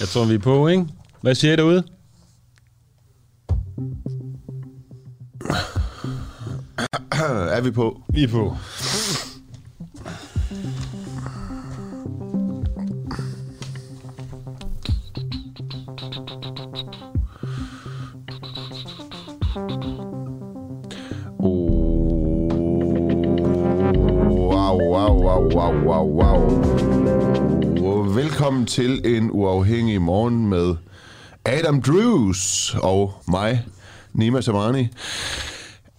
Jeg tror, vi er på, ikke? Hvad siger I derude? er vi på? Vi er på. Velkommen til en uafhængig morgen med Adam Drews og mig, Nima Samani.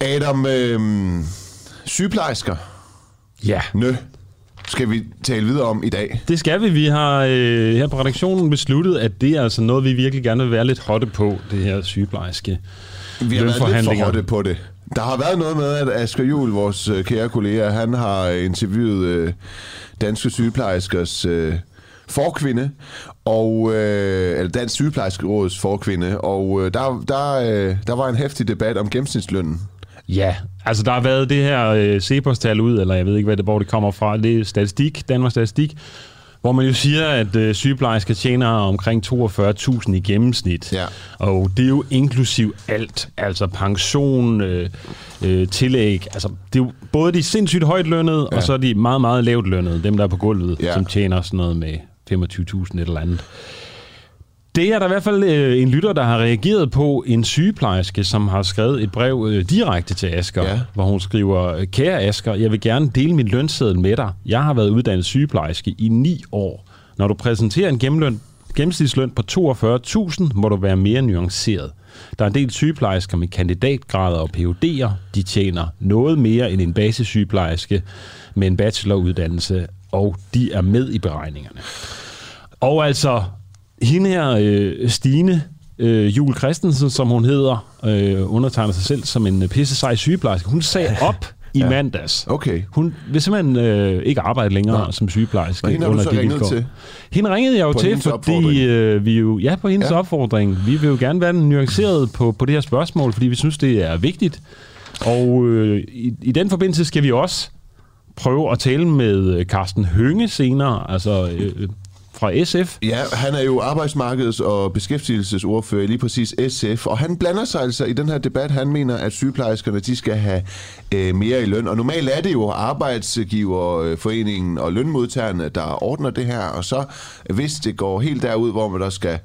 Adam, øh, sygeplejersker, Ja, nø, skal vi tale videre om i dag. det skal vi. Vi har øh, her på redaktionen besluttet, at det er altså noget, vi virkelig gerne vil være lidt hotte på, det her sygeplejerske Vi har været lidt for hotte på det. Der har været noget med, at Asger Juhl, vores øh, kære kollega, han har interviewet øh, danske sygeplejerskers øh, forkvinde, og, øh, eller Dansk Sygeplejerskeråds forkvinde, og øh, der, der, øh, der var en hæftig debat om gennemsnitslønnen. Ja, altså der har været det her øh, Cepos-tal ud, eller jeg ved ikke, hvad det, hvor det kommer fra. Det er statistik, Danmarks Statistik, hvor man jo siger, at øh, sygeplejersker tjener omkring 42.000 i gennemsnit. Ja. Og det er jo inklusiv alt, altså pension, øh, øh, tillæg. Altså, det er jo både de sindssygt højt lønnede, ja. og så er de meget, meget lavt lønnede, dem der er på gulvet, ja. som tjener sådan noget med 25.000 et eller andet. Det er der i hvert fald øh, en lytter, der har reageret på en sygeplejerske, som har skrevet et brev øh, direkte til Asger, Ja. hvor hun skriver, Kære Asger, jeg vil gerne dele min lønseddel med dig. Jeg har været uddannet sygeplejerske i ni år. Når du præsenterer en gennemløn, gennemsnitsløn på 42.000, må du være mere nuanceret. Der er en del sygeplejersker med kandidatgrader og PhD'er. De tjener noget mere end en basissygeplejerske med en bacheloruddannelse, og de er med i beregningerne. Og altså, hende her, øh, Stine øh, Jul Christensen, som hun hedder, øh, undertegner sig selv som en pisse sej sygeplejerske. Hun sagde op i Ja. mandags. Okay. Hun vil simpelthen øh, ikke arbejde længere Nej. som sygeplejerske. Og hende har du under så de ringet til? Hende ringede jeg jo På til, fordi øh, vi jo... Ja, på hendes ja. opfordring. Vi vil jo gerne være nuanceret på, på det her spørgsmål, fordi vi synes, det er vigtigt. Og øh, i, i den forbindelse skal vi også prøve at tale med øh, Carsten Hønge senere, altså øh, fra SF. Ja, han er jo arbejdsmarkeds- og beskæftigelsesordfører lige præcis SF, og han blander sig altså i den her debat. Han mener, at sygeplejerskerne de skal have øh, mere i løn, og normalt er det jo arbejdsgiverforeningen og lønmodtagerne, der ordner det her, og så hvis det går helt derud, hvor man der skal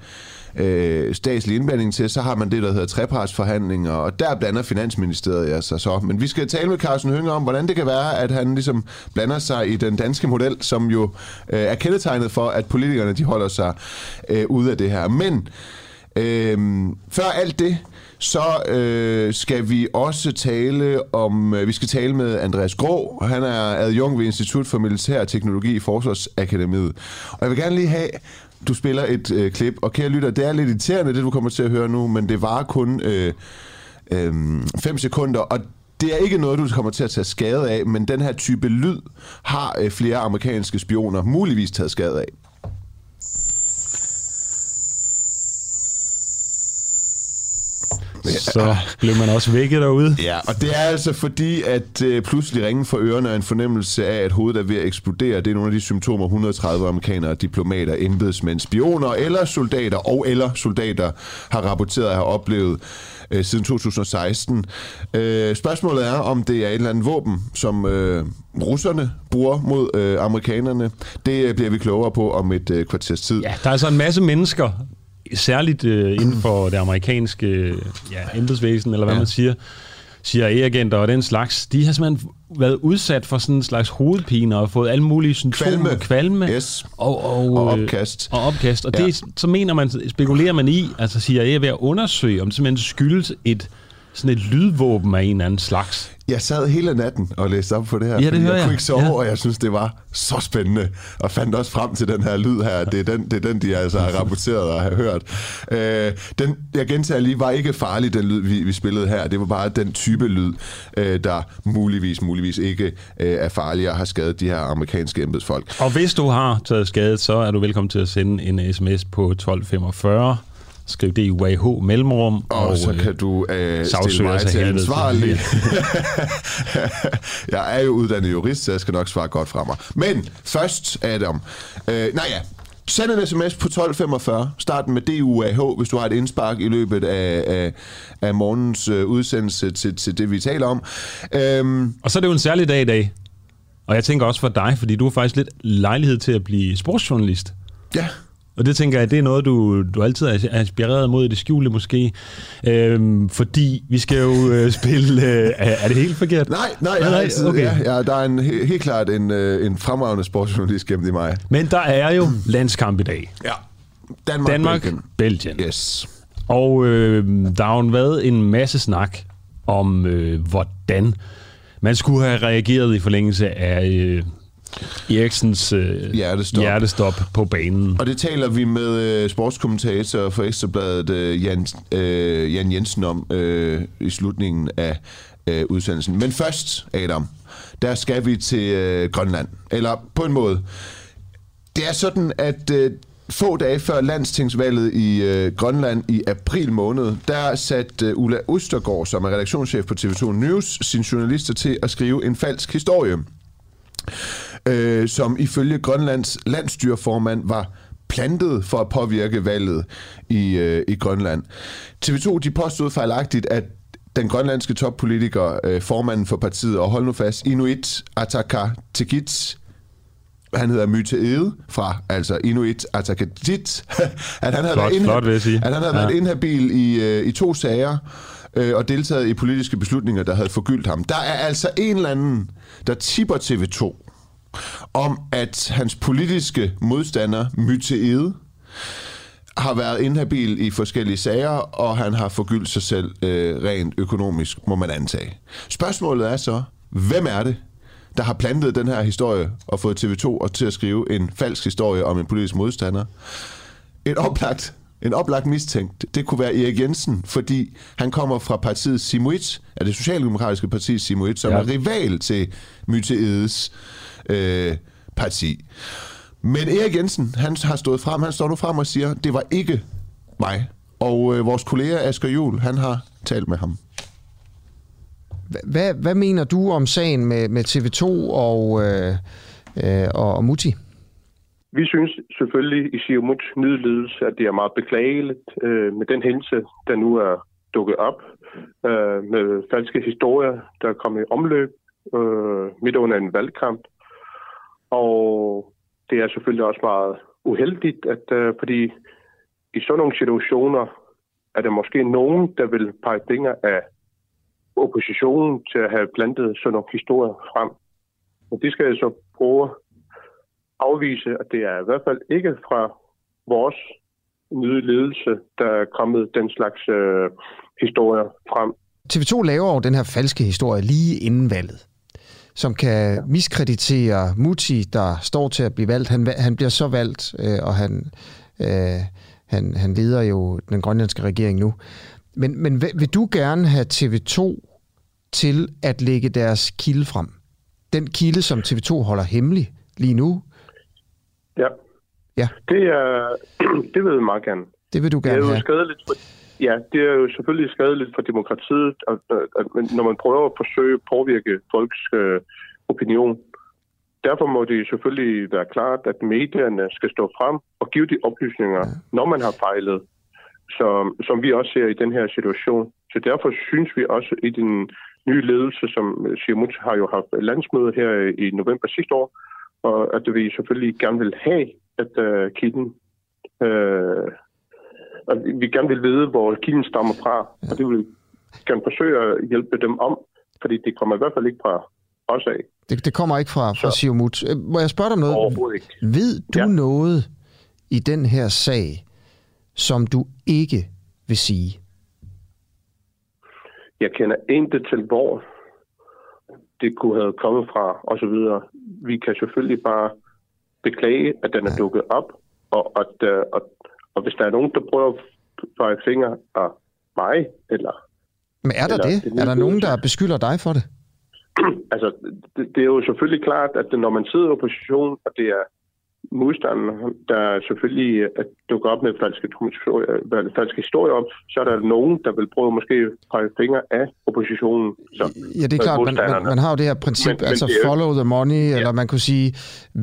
øh, statslig indblanding til, så har man det, der hedder trepartsforhandlinger, og der blander Finansministeriet altså så. Men vi skal tale med Carsten Hønge om, hvordan det kan være, at han ligesom blander sig i den danske model, som jo øh, er kendetegnet for, at politikerne de holder sig øh, ude af det her. Men øh, før alt det, så øh, skal vi også tale om, øh, vi skal tale med Andreas Grå. Han er adjunkt ved Institut for Militær Teknologi i Forsvarsakademiet. Og jeg vil gerne lige have, du spiller et øh, klip, og kære lytter, det er lidt irriterende, det du kommer til at høre nu, men det var kun 5 øh, øh, fem sekunder, og det er ikke noget, du kommer til at tage skade af, men den her type lyd har øh, flere amerikanske spioner muligvis taget skade af. Så blev man også vækket derude. Ja, og det er altså fordi, at øh, pludselig ringen for ørerne er en fornemmelse af, at hovedet er ved at eksplodere. Det er nogle af de symptomer, 130 amerikanere, diplomater, embedsmænd, spioner eller soldater og eller soldater har rapporteret at have oplevet øh, siden 2016. Øh, spørgsmålet er, om det er et eller andet våben, som øh, russerne bruger mod øh, amerikanerne. Det øh, bliver vi klogere på om et øh, kvarters tid. Ja, der er altså en masse mennesker, særligt øh, inden for det amerikanske ja, embedsvæsen, eller hvad Ja. ja. man siger, CIA-agenter og den slags, de har simpelthen været udsat for sådan en slags hovedpine og fået alle mulige symptomer. Kvalme. Kvalme. Yes. Og, og, Og øh, opkast. Og opkast. Og Ja. det, så mener man, spekulerer man i, altså CIA er ved at undersøge, om det simpelthen skyldes et sådan et lydvåben af en eller anden slags. Jeg sad hele natten og læste op på det her, Ja, det hører jeg jeg. kunne ikke sove, Ja. og jeg synes, det var så spændende. Og fandt også frem til den her lyd her. Det er den, det er den de altså har rapporteret og har hørt. Øh, den, jeg gentager lige, var ikke farlig, den lyd, vi, vi spillede her. Det var bare den type lyd, øh, der muligvis, muligvis ikke øh, er farlig og har skadet de her amerikanske embedsfolk. Og hvis du har taget skade, så er du velkommen til at sende en sms på 1245. Skriv det i UAH mellemrum. Og, og så øh, kan du øh, stille mig til ansvarlig. jeg er jo uddannet jurist, så jeg skal nok svare godt fra mig. Men først, Adam. Øh, nej ja, Send en sms på 1245. Start med DUAH, hvis du har et indspark i løbet af, af, af morgens øh, udsendelse til, til det, vi taler om. Øhm, Og så er det jo en særlig dag i dag. Og jeg tænker også for dig, fordi du har faktisk lidt lejlighed til at blive sportsjournalist. ja, Og det tænker jeg, det er noget, du, du altid er inspireret mod i det skjulte måske. Øhm, fordi vi skal jo øh, spille... Øh, er, det helt forkert? Nej, nej, Nej, nej, altid, okay. ja, ja, der er en, he- helt klart en, øh, en fremragende sportsjournalist gennem i mig. Men der er jo landskamp i dag. Ja. Danmark, Danmark, Belgien. Belgien. Yes. Og øh, der har jo været en masse snak om, øh, hvordan man skulle have reageret i forlængelse af øh, Eriksens øh, Hjertestop. hjertestop på banen. Og det taler vi med øh, sportskommentator for Ekstrabladet øh, Jan, øh, Jan Jensen om øh, i slutningen af øh, udsendelsen. Men først, Adam, der skal vi til øh, Grønland. Eller på en måde. Det er sådan, at øh, få dage før landstingsvalget i øh, Grønland i april måned, der satte øh, Ulla Østergaard, som er redaktionschef på TV2 News, sine journalister til at skrive en falsk historie øh, som ifølge Grønlands landstyrformand var plantet for at påvirke valget i, øh, i Grønland. TV2 de påstod fejlagtigt, at den grønlandske toppolitiker, øh, formanden for partiet, og hold nu fast, Inuit Ataqatigiit, han hedder Myte Ede fra, altså Inuit Ataqatigiit, at han havde, Flot, været, inha- flot, at han havde Ja. været inhabil i, øh, i to sager, øh, og deltaget i politiske beslutninger, der havde forgyldt ham. Der er altså en eller anden, der tipper TV2 om, at hans politiske modstander, Myte Ede, har været inhabil i forskellige sager, og han har forgyldt sig selv øh, rent økonomisk, må man antage. Spørgsmålet er så, hvem er det, der har plantet den her historie og fået TV2 og til at skrive en falsk historie om en politisk modstander? Et oplagt, en oplagt mistænkt, det kunne være Erik Jensen, fordi han kommer fra partiet Simuit, af det socialdemokratiske parti Simuit, som Ja. er rival til Myte Edes øh, parti. Men Erik Jensen, han har stået frem, han står nu frem og siger, det var ikke mig. Og øh, vores kollega Asger Juhl, han har talt med ham. Hvad, hvad mener du om sagen med, med TV2 og, øh, øh, og, og Muti? Vi synes selvfølgelig i Siumuts nydeledelse, at det er meget beklageligt øh, med den hændelse, der nu er dukket op øh, med falske historier, der er kommet i omløb øh, midt under en valgkamp. Og det er selvfølgelig også meget uheldigt, at øh, fordi i sådan nogle situationer er der måske nogen, der vil pege fingre af oppositionen til at have plantet sådan nogle historier frem. Og det skal jeg så prøve at afvise, at det er i hvert fald ikke fra vores nye ledelse, der er kommet den slags øh, historier frem. TV2 laver jo den her falske historie lige inden valget, som kan miskreditere Muti, der står til at blive valgt. Han, han bliver så valgt, øh, og han, øh, han, han leder jo den grønlandske regering nu. Men, men vil, vil du gerne have TV2 til at lægge deres kilde frem? Den kilde, som TV2 holder hemmelig lige nu, Ja. Ja. Det, er, det vil jeg meget gerne. det vil du Det er gerne jo have. skadeligt ja, det er jo selvfølgelig skadeligt for demokratiet, at, at, at når man prøver at forsøge at påvirke folks øh, opinion. Derfor må det selvfølgelig være klart, at medierne skal stå frem og give de oplysninger, ja. når man har fejlet, som, som vi også ser i den her situation. Så derfor synes vi også i den nye ledelse, som Siamut har jo haft landsmøde her i november sidste år, og at vi selvfølgelig gerne vil have, at uh, kilden, uh, at vi gerne vil vide, hvor kilden stammer fra, og det vil vi gerne forsøge at hjælpe dem om, fordi det kommer i hvert fald ikke fra os af. Det, det kommer ikke fra, fra Så- Siumut. Øh, Må jeg spørge dig om noget? Overhovedet ikke. Ved du ja. Ja. noget i den her sag, som du ikke vil sige? Jeg kender intet til, hvor det kunne have kommet fra, og så videre. Vi kan selvfølgelig bare beklage, at den er dukket op, og, at, øh, og, og hvis der er nogen, der prøver at pege fingre af mig, eller Men er der Eller det? det Er der nogen, der beskylder dig for det? altså, det, det er jo selvfølgelig klart, at når man sidder i opposition, og det er modstanderen, der selvfølgelig at dukker op med falske, historier- falske historier om, så er der nogen, der vil prøve måske at pege fingre af oppositionen. Så, Ja, det er øh, klart, man, man, modstanderne. man har jo det her princip, Men- men altså jo- follow the money, ja. eller man kunne sige,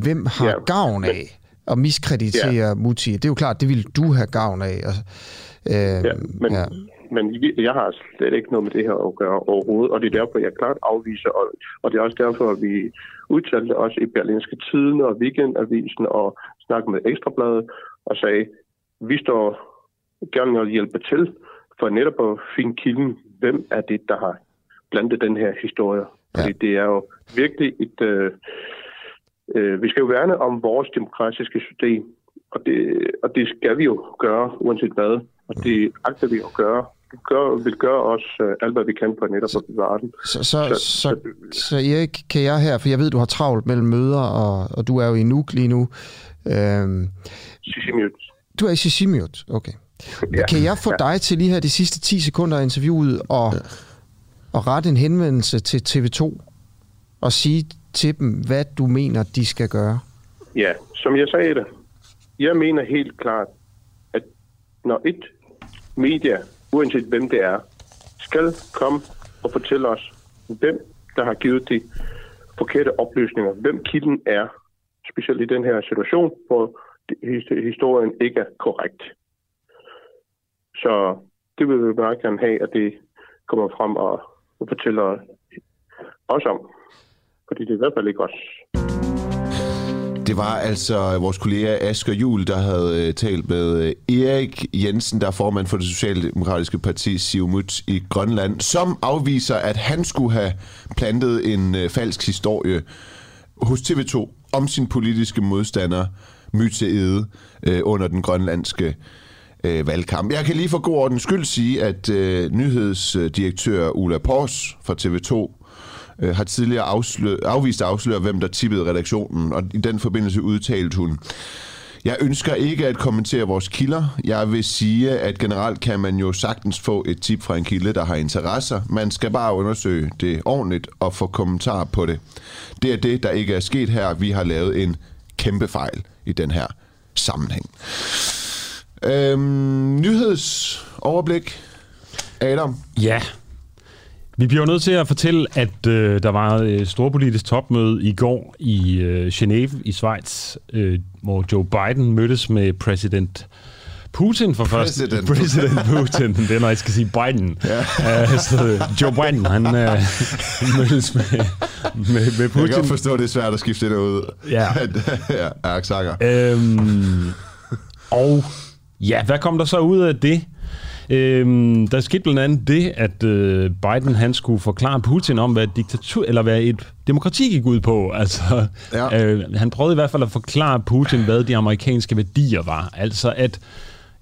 hvem har Ja, gavn af at miskreditere ja. Muti. Det er jo klart, det ville du have gavn af. Altså, øh, ja, men, ja. men jeg har slet ikke noget med det her at gøre overhovedet, og det er derfor, jeg klart afviser, og, og det er også derfor, at vi udtalte os i Berlinske Tiden og Weekendavisen og snakkede med Ekstrabladet og sagde, vi står gerne og hjælpe til for netop at finde kilden, hvem er det, der har blandet den her historie. Ja. Fordi det er jo virkelig et... Øh, øh, vi skal jo værne om vores demokratiske system, og det, og det skal vi jo gøre, uanset hvad. Og det agter vi at gøre. Vi gør, vil gøre os øh, alt, hvad vi kan på netop at bevare den. Så, så, så, så, så Erik, kan jeg her, for jeg ved, du har travlt mellem møder, og, og du er jo i Nuuk lige nu. Øhm, Sisimiut. Du er i Sisimiut, okay. Ja. Kan jeg få ja. dig til lige her de sidste 10 sekunder af interviewet og, ja. og rette en henvendelse til TV2 og sige til dem, hvad du mener, de skal gøre? Ja, som jeg sagde det. Jeg mener helt klart, at når et medie, uanset hvem det er, skal komme og fortælle os, hvem der har givet de forkerte oplysninger, hvem kilden er, specielt i den her situation, hvor historien ikke er korrekt. Så det vil vi meget gerne have, at det kommer frem og, og fortæller os om. Fordi det er i hvert fald ikke os. Det var altså vores kollega Asger Jul, der havde øh, talt med øh, Erik Jensen, der er formand for det Socialdemokratiske parti Siumut i Grønland, som afviser, at han skulle have plantet en øh, falsk historie hos TV2 om sin politiske modstander, Mytse Ede, under den grønlandske øh, valgkamp. Jeg kan lige for god ordens skyld sige, at øh, nyhedsdirektør Ulla Pors fra TV2 øh, har tidligere afslø- afvist at afsløre, hvem der tippede redaktionen, og i den forbindelse udtalte hun, jeg ønsker ikke at kommentere vores kilder. Jeg vil sige, at generelt kan man jo sagtens få et tip fra en kilde, der har interesser. Man skal bare undersøge det ordentligt og få kommentarer på det. Det er det, der ikke er sket her. Vi har lavet en kæmpe fejl i den her sammenhæng. Øhm, nyhedsoverblik. Adam? Ja. Vi bliver nødt til at fortælle, at øh, der var et storpolitisk topmøde i går i øh, Genève i Schweiz, øh, hvor Joe Biden mødtes med præsident Putin for først. President. President Putin. Det er, når jeg skal sige Biden. Ja. Uh, så Joe Biden, han uh, mødtes med, med, med Putin. Jeg kan godt forstå, at det er svært at skifte det ud. Ja. ja, aksanger. Øhm, og Ja, hvad kom der så ud af det? Øhm, der skete blandt andet det, at øh, Biden han skulle forklare Putin om, hvad et diktatur, eller hvad et demokrati gik ud på. Altså, ja. øh, han prøvede i hvert fald at forklare Putin, hvad de amerikanske værdier var. Altså, at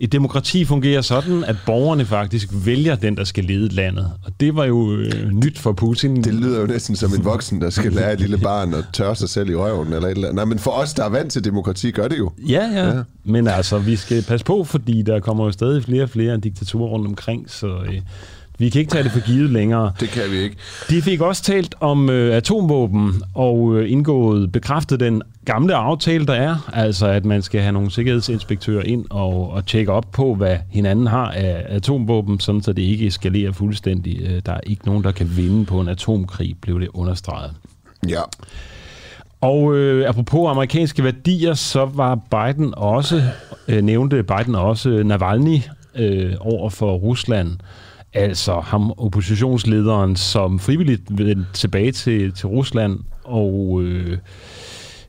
et demokrati fungerer sådan, at borgerne faktisk vælger den, der skal lede landet. Og det var jo øh, nyt for Putin. Det lyder jo næsten som en voksen, der skal lære et lille barn at tørre sig selv i røven. Eller et eller andet. Nej, men for os, der er vant til demokrati, gør det jo. Ja, ja, ja. Men altså, vi skal passe på, fordi der kommer jo stadig flere og flere diktaturer rundt omkring, så... Øh, vi kan ikke tage det for givet længere. Det kan vi ikke. De fik også talt om øh, atomvåben og øh, indgået, bekræftet den gamle aftale, der er. Altså, at man skal have nogle sikkerhedsinspektører ind og, og tjekke op på, hvad hinanden har af atomvåben, sådan så det ikke eskalerer fuldstændig. Øh, der er ikke nogen, der kan vinde på en atomkrig, blev det understreget. Ja. Og øh, apropos amerikanske værdier, så var Biden også, øh, nævnte Biden også Navalny øh, over for Rusland. Altså ham, oppositionslederen, som frivilligt vendte tilbage til, til Rusland og øh,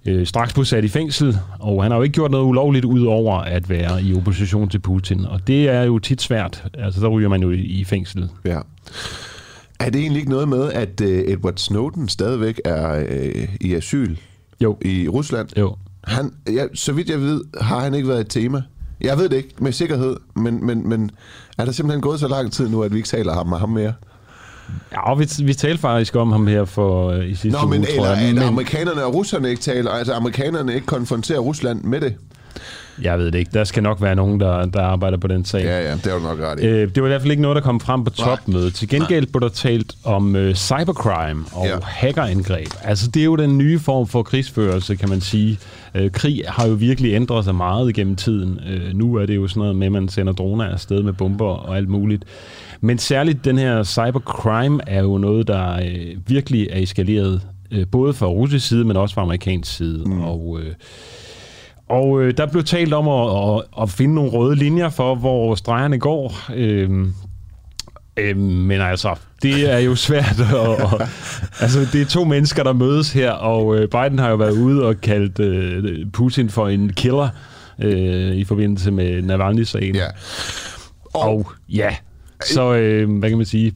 øh, straks blev sat i fængsel. Og han har jo ikke gjort noget ulovligt ud over at være i opposition til Putin. Og det er jo tit svært. Altså, der ryger man jo i, i fængsel. Ja. Er det egentlig ikke noget med, at øh, Edward Snowden stadigvæk er øh, i asyl jo. i Rusland? Jo. Han, ja, så vidt jeg ved, har han ikke været et tema. Jeg ved det ikke med sikkerhed, men, men, men er der simpelthen gået så lang tid nu, at vi ikke taler ham med ham mere? Ja, vi, vi talte faktisk om ham her for uh, i sidste Nå, men, uge, tror jeg. Eller, men, amerikanerne og russerne ikke taler, altså amerikanerne ikke konfronterer Rusland med det? Jeg ved det ikke. Der skal nok være nogen, der, der arbejder på den sag. Ja, ja, det er jo nok ret i. Øh, det var i hvert fald ikke noget, der kom frem på topmødet. Til gengæld blev der talt om øh, cybercrime og ja. hackerangreb. Altså, det er jo den nye form for krigsførelse, kan man sige. Øh, krig har jo virkelig ændret sig meget gennem tiden. Øh, nu er det jo sådan noget med, at man sender droner afsted med bomber og alt muligt. Men særligt den her cybercrime er jo noget, der øh, virkelig er eskaleret, øh, både fra russisk side, men også fra amerikansk side. Mm. Og... Øh, Og øh, der blev talt om at, at, at finde nogle røde linjer for, hvor stregerne går. Øh, øh, men altså, det er jo svært. At, at, altså, det er to mennesker, der mødes her, og øh, Biden har jo været ude og kaldt øh, Putin for en killer øh, i forbindelse med Navalny-sagen. Ja. Og, og ja, så øh, hvad kan man sige?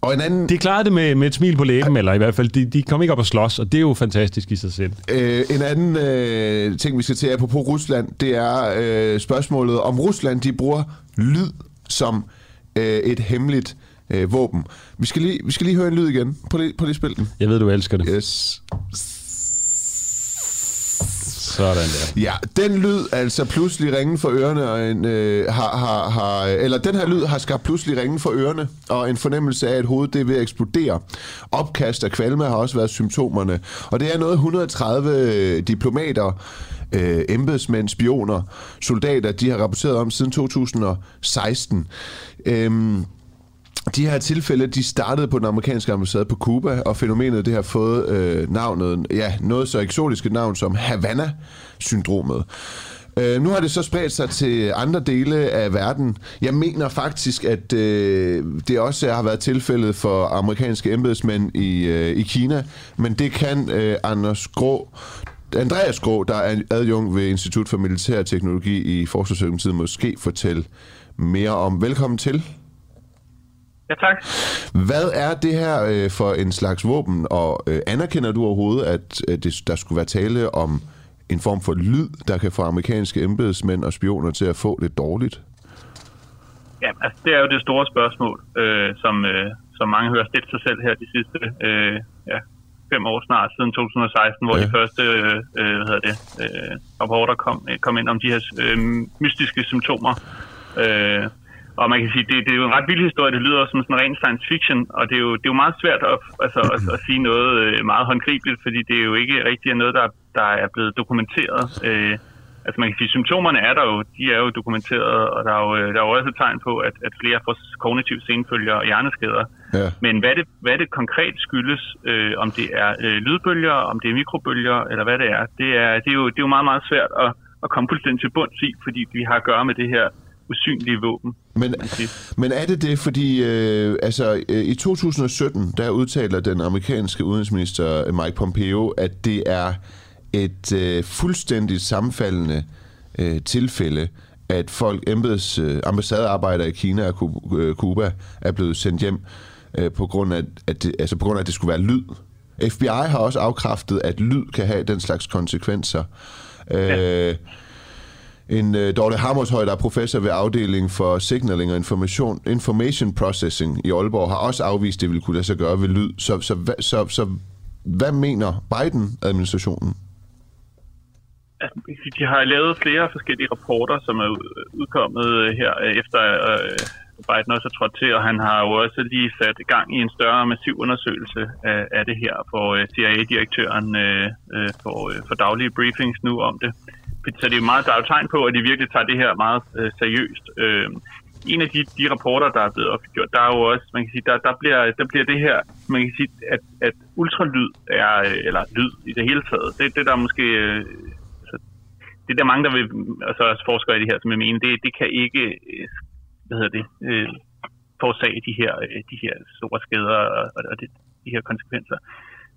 Og en anden... De klarede det med, med et smil på læben, eller i hvert fald, de, de kom ikke op og slås, og det er jo fantastisk i sig selv. Øh, en anden øh, ting, vi skal til på Rusland, det er øh, spørgsmålet, om Rusland de bruger lyd som øh, et hemmeligt øh, våben. Vi skal, lige, vi skal lige høre en lyd igen. På lige, på lige spil den. Jeg ved, du elsker det. Yes. Sådan der. Ja, den lyd altså pludselig ringen for ørerne, og en, øh, har, har, har, eller den her lyd har skabt pludselig ringen for ørerne, og en fornemmelse af, at hovedet det er ved at eksplodere. Opkast og kvalme har også været symptomerne, og det er noget 130 øh, diplomater, øh, embedsmænd, spioner, soldater, de har rapporteret om siden 2016. Øhm, de her tilfælde, de startede på den amerikanske ambassade på Cuba, og fænomenet det har fået øh, navnet, ja, noget så eksotisk et navn som Havana-syndromet. Øh, nu har det så spredt sig til andre dele af verden. Jeg mener faktisk, at øh, det også har været tilfældet for amerikanske embedsmænd i, øh, i Kina, men det kan øh, Anders Grå, Andreas Grå, der er adjunkt ved Institut for Militær Teknologi i Forsvarsøkonomiet, måske fortælle mere om. Velkommen til. Ja, tak. Hvad er det her øh, for en slags våben, og øh, anerkender du overhovedet, at, at det, der skulle være tale om en form for lyd, der kan få amerikanske embedsmænd og spioner til at få det dårligt? Ja, altså det er jo det store spørgsmål, øh, som, øh, som mange hører stillet sig selv her de sidste øh, ja, fem år snart, siden 2016, hvor ja. de første øh, øh, hvad hedder det, øh, rapporter kom, kom ind om de her øh, mystiske symptomer. Øh, og man kan sige, det, det er jo en ret vild historie. Det lyder som sådan ren science fiction, og det er jo, det er jo meget svært at, altså, at, at sige noget øh, meget håndgribeligt, fordi det er jo ikke rigtig noget, der, der er blevet dokumenteret. Øh, altså man kan sige, symptomerne er der jo, de er jo dokumenteret, og der er jo, øh, der er jo også et tegn på, at, at flere får kognitiv senfølger og hjerneskader. Ja. Men hvad det, hvad det konkret skyldes, øh, om det er øh, lydbølger, om det er mikrobølger, eller hvad det er, det er, det er, jo, det er jo meget, meget svært at, at komme fuldstændig til bunds i, fordi vi har at gøre med det her usynlige våben. Men, men er det det, fordi øh, altså, øh, i 2017, der udtaler den amerikanske udenrigsminister Mike Pompeo, at det er et øh, fuldstændigt sammenfaldende øh, tilfælde, at folk, embeds øh, ambassadearbejdere i Kina og øh, Cuba, er blevet sendt hjem øh, på, grund af, at det, altså på grund af, at det skulle være lyd. FBI har også afkræftet, at lyd kan have den slags konsekvenser. Ja. En uh, Dorte Hammershøj, der er professor ved afdelingen for signaling og information, information processing i Aalborg, har også afvist, at det ville kunne lade sig gøre ved lyd. Så, så, så, så, så hvad mener Biden-administrationen? De har lavet flere forskellige rapporter, som er udkommet øh, her øh, efter øh, Biden også er trådt til, og han har jo også lige sat i gang i en større massiv undersøgelse af, af det her, hvor CIA-direktøren får, får daglige briefings nu om det. Så det er meget, der er jo tegn på, at de virkelig tager det her meget øh, seriøst. Øh, en af de, de rapporter, der er blevet offentliggjort, der er jo også, man kan sige, der, der, bliver, der bliver det her, man kan sige, at, at ultralyd er, øh, eller lyd i det hele taget, det, det der måske, øh, altså, det der mange, der vil, altså også forskere i det her, som jeg mener, det, det kan ikke, øh, hvad hedder det, øh, forårsage de her, øh, de her store skader og, og det, de her konsekvenser.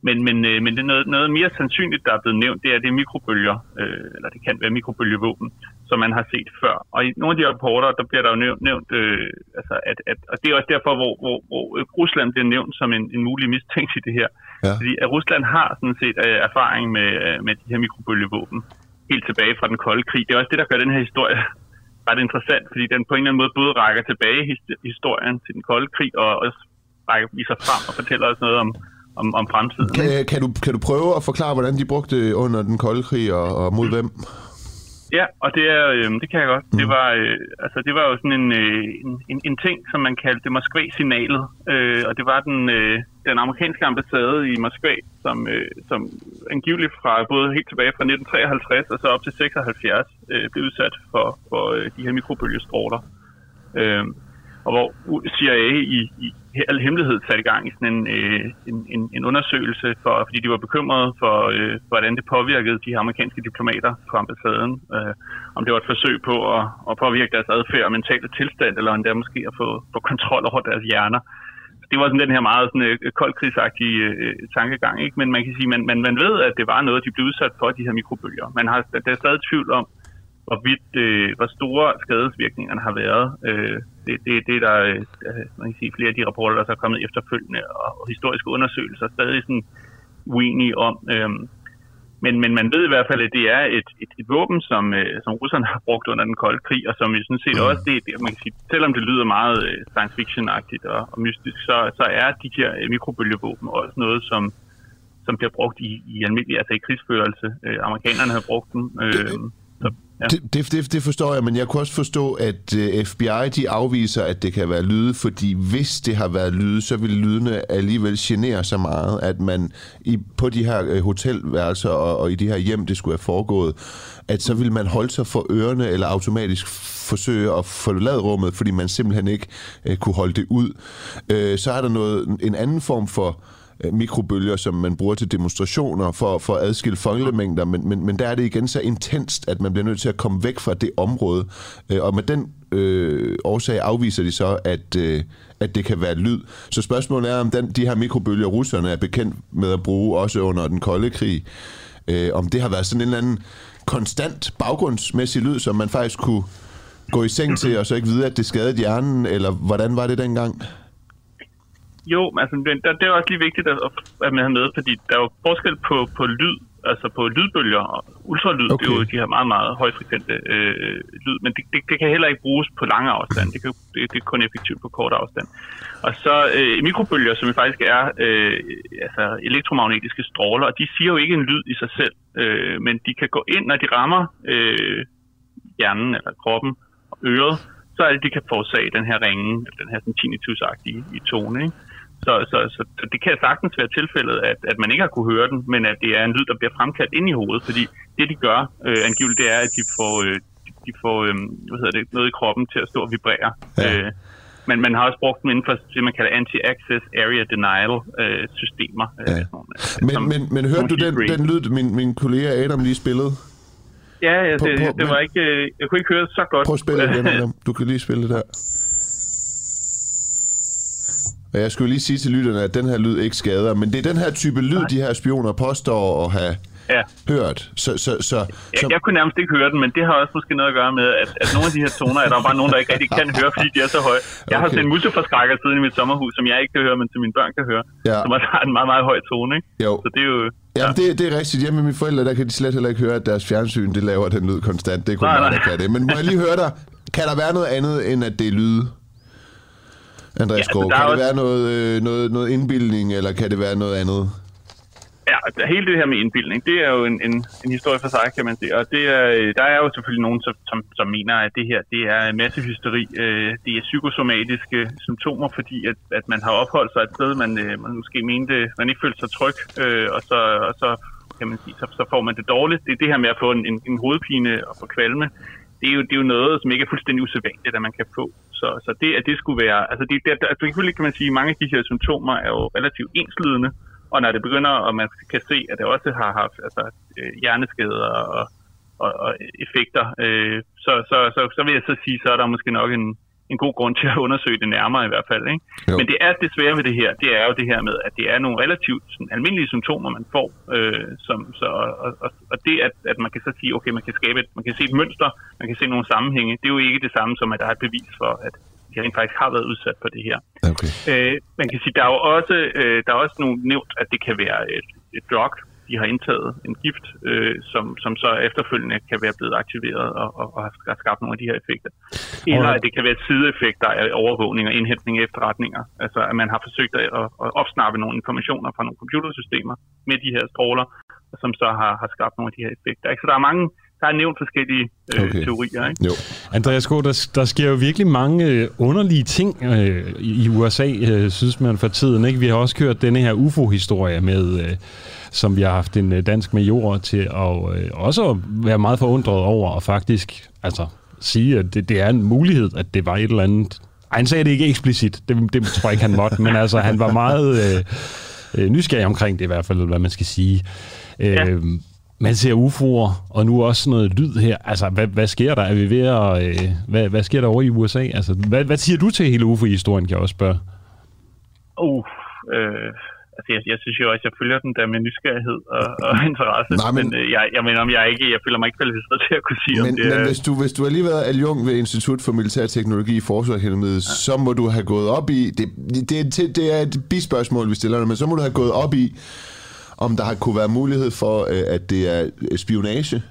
Men, men, øh, men det er noget, noget mere sandsynligt, der er blevet nævnt, det er det mikrobølger, øh, eller det kan være mikrobølgevåben, som man har set før. Og i nogle af de rapporter, der bliver der jo nævnt, nævnt øh, altså at, at, og det er også derfor, hvor, hvor, hvor Rusland bliver nævnt som en, en mulig mistænkt i det her. Ja. Fordi at Rusland har sådan set øh, erfaring med, øh, med de her mikrobølgevåben helt tilbage fra den kolde krig. Det er også det, der gør den her historie ret interessant, fordi den på en eller anden måde både rækker tilbage i historien til den kolde krig, og også rækker viser frem og fortæller os noget om, om, om fremtiden. Kan, kan, du, kan du prøve at forklare, hvordan de brugte det under den kolde krig, og, og mod hvem? Ja, og det, er, øh, det kan jeg godt. Mm. Det, var, øh, altså, det var jo sådan en, øh, en, en ting, som man kaldte Moskva-signalet. Øh, og det var den, øh, den amerikanske ambassade i Moskva, som, øh, som angiveligt fra både helt tilbage fra 1953 og så op til 76 øh, blev udsat for, for øh, de her mikrobølgestråler. Øh, og hvor CIA i, i al hemmelighed satte i gang i sådan en, øh, en, en, en undersøgelse, for, fordi de var bekymrede for, øh, hvordan det påvirkede de amerikanske diplomater på ambassaden. Øh, om det var et forsøg på at, at påvirke deres adfærd og mentale tilstand, eller endda måske at få, få kontrol over deres hjerner. Det var sådan den her meget sådan, øh, koldkrigsagtige øh, tankegang, ikke? men man kan sige, man, man, man ved, at det var noget, de blev udsat for, de her mikrobølger. Man har, der er stadig tvivl om, hvorvidt, øh, hvor store skadesvirkningerne har været. Øh, det, det, det der, øh, man kan sige, flere af de rapporter, der er kommet efterfølgende, og, og historiske undersøgelser, er stadig sådan uenige om. Øh, men, men man ved i hvert fald, at det er et, et, et våben, som, øh, som russerne har brugt under den kolde krig, og som vi sådan set også, det, det, man kan sige, selvom det lyder meget øh, science fiction-agtigt og, og mystisk, så, så er de her øh, mikrobølgevåben også noget, som, som bliver brugt i, i almindelig, altså i krigsførelse. Øh, amerikanerne har brugt dem. Øh, så, ja. det, det, det, forstår jeg, men jeg kunne også forstå, at øh, FBI de afviser, at det kan være lyde, fordi hvis det har været lyde, så vil lydene alligevel genere så meget, at man i, på de her øh, hotelværelser og, og i de her hjem, det skulle have foregået, at så vil man holde sig for ørerne eller automatisk forsøge at forlade rummet, fordi man simpelthen ikke øh, kunne holde det ud. Øh, så er der noget en anden form for Øh, Øh, mikrobølger, som man bruger til demonstrationer for, for at adskille folkemængder, men, men, men der er det igen så intenst, at man bliver nødt til at komme væk fra det område. Øh, og med den øh, årsag afviser de så, at, øh, at det kan være lyd. Så spørgsmålet er, om den, de her mikrobølger, russerne er bekendt med at bruge, også under den kolde krig, øh, om det har været sådan en eller anden konstant baggrundsmæssig lyd, som man faktisk kunne gå i seng til, og så ikke vide, at det skadede hjernen, eller hvordan var det dengang? Jo, altså det, det er også lige vigtigt at, at man har med, fordi der er jo forskel på, på lyd, altså på lydbølger og ultralyd, okay. det er jo de her meget, meget højfrekvente øh, lyd, men det, det, det kan heller ikke bruges på lange afstand, det, kan, det, det er kun effektivt på kort afstand. Og så øh, mikrobølger, som faktisk er øh, altså elektromagnetiske stråler, og de siger jo ikke en lyd i sig selv, øh, men de kan gå ind, når de rammer øh, hjernen eller kroppen og øret, så er det, de kan forårsage den her ringe, den her sådan tinnitus-agtige tone, ikke? Så, så, så, så det kan sagtens være tilfældet, at, at man ikke har kunne høre den, men at det er en lyd, der bliver fremkaldt ind i hovedet, fordi det, de gør øh, angiveligt, det er, at de får, øh, de får øh, hvad hedder det, noget i kroppen til at stå og vibrere. Ja. Øh, men man har også brugt dem inden for det, man kalder anti-access area denial øh, systemer. Øh, ja. Sådan, øh, men, som, men, men hørte du den, den lyd, min, min kollega Adam lige spillede? Ja, ja det, det, det var ikke, øh, jeg kunne ikke høre det så godt. Prøv at spille igen, Adam. Du kan lige spille det der. Og jeg skulle lige sige til lytterne, at den her lyd ikke skader, men det er den her type lyd, Nej. de her spioner påstår at have ja. hørt. Så, så, så, så... Jeg, jeg kunne nærmest ikke høre den, men det har også måske noget at gøre med, at, at nogle af de her toner er der bare nogen, der ikke rigtig kan høre, fordi de er så høje. Jeg okay. har sådan en multiforskrækker siden i mit sommerhus, som jeg ikke kan høre, men som mine børn kan høre. Ja. Som også har en meget, meget høj tone. Ikke? Jo. Så det er jo... Ja, det, det er rigtigt. Hjemme med mine forældre, der kan de slet heller ikke høre, at deres fjernsyn det laver den lyd konstant. Det er kun nej, mig, der kan det. Men må jeg lige høre dig, kan der være noget andet, end at det er lyde? Andreas ja, Skov, kan det også... være noget, øh, noget, noget indbildning, eller kan det være noget andet? Ja, hele det her med indbildning, det er jo en, en, en historie for sig, kan man sige. Og det er, der er jo selvfølgelig nogen, som, som, som mener, at det her det er massehysteri. Øh, det er psykosomatiske symptomer, fordi at, at man har opholdt sig et sted, man, øh, man måske mente, man ikke følte sig tryg, og så, og så kan man sige, så, så får man det dårligt. Det er det her med at få en, en, en hovedpine og få kvalme det er, jo, det er jo noget, som ikke er fuldstændig usædvanligt, at man kan få. Så, så det, at det skulle være... Altså, det, det, altså, selvfølgelig kan man sige, at mange af de her symptomer er jo relativt enslydende, og når det begynder, og man kan se, at det også har haft altså, øh, hjerneskader og, og, og effekter, øh, så, så, så, så vil jeg så sige, så er der måske nok en, en god grund til at undersøge det nærmere i hvert fald. Ikke? Men det er det svære ved det her, det er jo det her med, at det er nogle relativt sådan, almindelige symptomer, man får. Øh, som, så, og, og, og det, at, at man kan så sige, okay, man kan skabe et, man kan se et mønster, man kan se nogle sammenhænge, det er jo ikke det samme som, at der er et bevis for, at de rent faktisk har været udsat for det her. Okay. Øh, man kan sige, der er jo også, øh, der er også nogle nævnt, at det kan være et, et drug, de har indtaget en gift, øh, som, som så efterfølgende kan være blevet aktiveret og, og, og har skabt nogle af de her effekter. Eller at det kan være sideeffekter af overvågning og indhentning af efterretninger. Altså at man har forsøgt at, at opsnappe nogle informationer fra nogle computersystemer med de her stråler, som så har, har skabt nogle af de her effekter. Så der er mange der er nævnt forskellige øh, okay. teorier. Ikke? Jo. Andreas K., der, der sker jo virkelig mange øh, underlige ting øh, i USA, øh, synes man for tiden. Ikke? Vi har også kørt denne her UFO-historie med, øh, som vi har haft en øh, dansk major til at øh, også være meget forundret over, og faktisk altså, sige, at det, det er en mulighed, at det var et eller andet Ej, han sagde det ikke eksplicit. Det, det tror jeg ikke, han måtte. Men altså, han var meget øh, øh, nysgerrig omkring det i hvert fald, hvad man skal sige. Ja. Man ser UFO'er, og nu også noget lyd her. Altså, hvad, hvad sker der? Er vi ved at... Øh, hvad, hvad sker der over i USA? Altså, hvad, hvad siger du til hele UFO-historien, kan jeg også spørge? Uh, øh, altså jeg, jeg synes jo også, jeg følger den der med nysgerrighed og, og interesse, Nej, men, men øh, jeg, jeg mener, om jeg ikke, jeg føler mig ikke kvalificeret til at kunne sige, men, om det Men hvis du, hvis du har lige været ved Institut for Militær Teknologi i Forsvarsakademiet, ja. så må du have gået op i, det, det, det, det er et bispørgsmål, vi stiller dig, men så må du have gået op i, om der har kunne være mulighed for, øh, at det er spionage.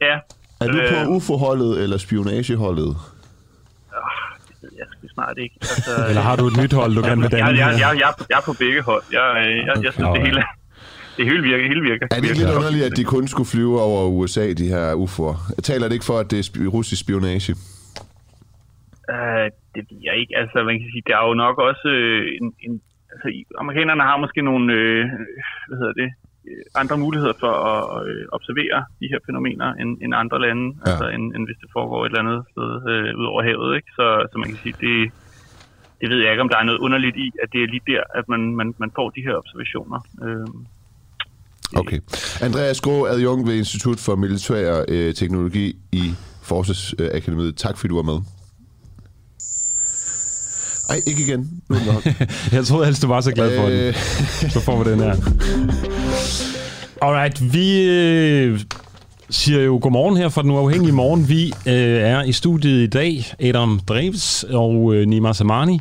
Ja. Er du på øh, UFO-holdet eller spionageholdet? jeg skal snart ikke. Altså, Eller har du et nyt hold, du gerne vil danne? Jeg, jeg, jeg, jeg, jeg er på begge hold. Jeg, jeg, jeg synes, det hele, det hele virker. Hele virker. Er det ikke lidt underligt, at de kun skulle flyve over USA, de her UFO'er? Taler det ikke for, at det er russisk spionage? Uh, det ved jeg ikke. Altså, man kan sige, der er jo nok også øh, en, en altså, amerikanerne har måske nogle, øh, hvad hedder det, Øh, andre muligheder for at øh, observere de her fænomener end, end andre lande, ja. altså end, end hvis det foregår et eller andet sted øh, ud over havet. Ikke? Så, så man kan sige, det, det ved jeg ikke, om der er noget underligt i, at det er lige der, at man, man, man får de her observationer. Øh, Okay. Andreas Grå, adjunkt ved Institut for Militær øh, Teknologi i Forsvarsakademiet. Tak fordi du var med. Ej, ikke igen. Nu nok. jeg troede helst, du var så glad for øh... den. Så får vi den her. Alright, vi øh, siger jo godmorgen her fra Den Uafhængige Morgen. Vi øh, er i studiet i dag, Adam Dreves og øh, Nima Samani.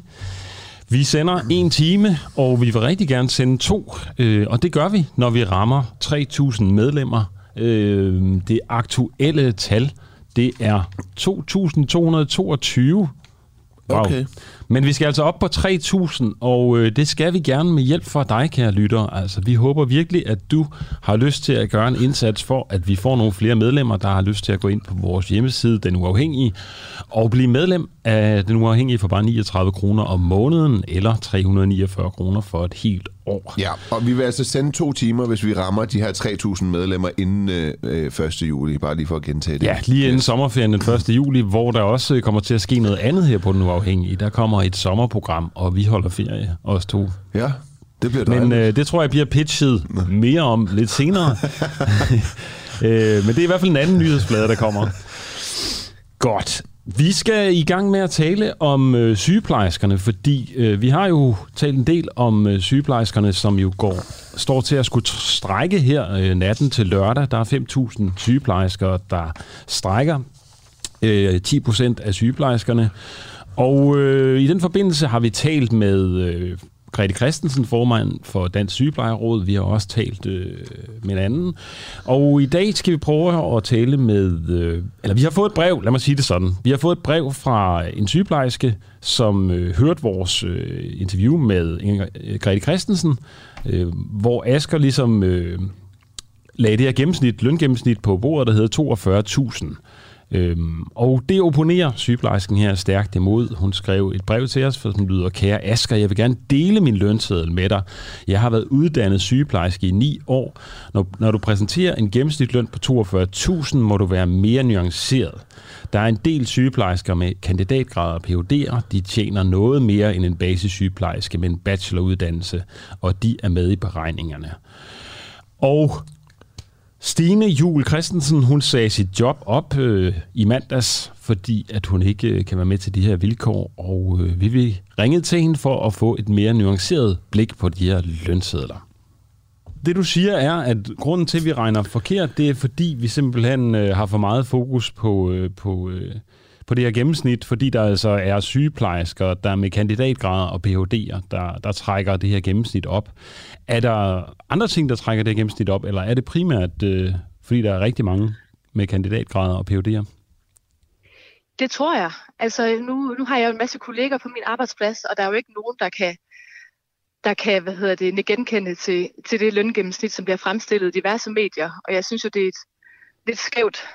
Vi sender en time, og vi vil rigtig gerne sende to, øh, og det gør vi, når vi rammer 3.000 medlemmer. Øh, det aktuelle tal, det er 2.222 Wow. Okay. Men vi skal altså op på 3.000, og øh, det skal vi gerne med hjælp fra dig, kære lytter. Altså, vi håber virkelig, at du har lyst til at gøre en indsats for, at vi får nogle flere medlemmer, der har lyst til at gå ind på vores hjemmeside, Den Uafhængige, og blive medlem af Den Uafhængige for bare 39 kroner om måneden, eller 349 kroner for et helt år. Ja, og vi vil altså sende to timer, hvis vi rammer de her 3.000 medlemmer inden øh, 1. Øh, juli, bare lige for at gentage det. Ja, lige inden sommerferien den 1. juli, hvor der også kommer til at ske noget andet her på Den Uafhængige. Der kommer et sommerprogram, og vi holder ferie, os to. Ja, det bliver dejligt. Men øh, det tror jeg bliver pitchet mere om lidt senere. øh, men det er i hvert fald en anden nyhedsflade, der kommer. Godt. Vi skal i gang med at tale om øh, sygeplejerskerne, fordi øh, vi har jo talt en del om øh, sygeplejerskerne, som jo går står til at skulle strække her øh, natten til lørdag. Der er 5.000 sygeplejersker, der strækker. Øh, 10 procent af sygeplejerskerne. Og øh, i den forbindelse har vi talt med øh, Grete Christensen, formand for Dansk Sygeplejeråd. Vi har også talt øh, med en anden. Og i dag skal vi prøve at tale med... Øh, eller vi har fået et brev, lad mig sige det sådan. Vi har fået et brev fra en sygeplejerske, som øh, hørte vores øh, interview med Inger, øh, Grete Christensen, øh, hvor Asker ligesom øh, lagde det her gennemsnit, løngennemsnit på bordet, der hedder 42.000. Øhm, og det opponerer sygeplejersken her stærkt imod. Hun skrev et brev til os, for som lyder, kære Asger, jeg vil gerne dele min lønseddel med dig. Jeg har været uddannet sygeplejerske i ni år. Når, når du præsenterer en gennemsnitsløn på 42.000, må du være mere nuanceret. Der er en del sygeplejersker med kandidatgrader og PhD'er. De tjener noget mere end en basissygeplejerske med en bacheloruddannelse, og de er med i beregningerne. Og Stine Jul Christensen, hun sagde sit job op øh, i mandags, fordi at hun ikke øh, kan være med til de her vilkår, og øh, vi vil ringe til hende for at få et mere nuanceret blik på de her lønsedler. Det du siger er, at grunden til, at vi regner forkert, det er fordi, vi simpelthen øh, har for meget fokus på, øh, på, øh, på det her gennemsnit, fordi der altså er sygeplejersker, der med kandidatgrader og Ph.D.'er, der, der trækker det her gennemsnit op. Er der andre ting, der trækker det her gennemsnit op, eller er det primært, øh, fordi der er rigtig mange med kandidatgrader og Ph.D.'er? Det tror jeg. Altså, nu, nu har jeg jo en masse kolleger på min arbejdsplads, og der er jo ikke nogen, der kan, der kan hvad hedder det, genkende til, til det løngennemsnit, som bliver fremstillet i diverse medier. Og jeg synes jo, det er et lidt skævt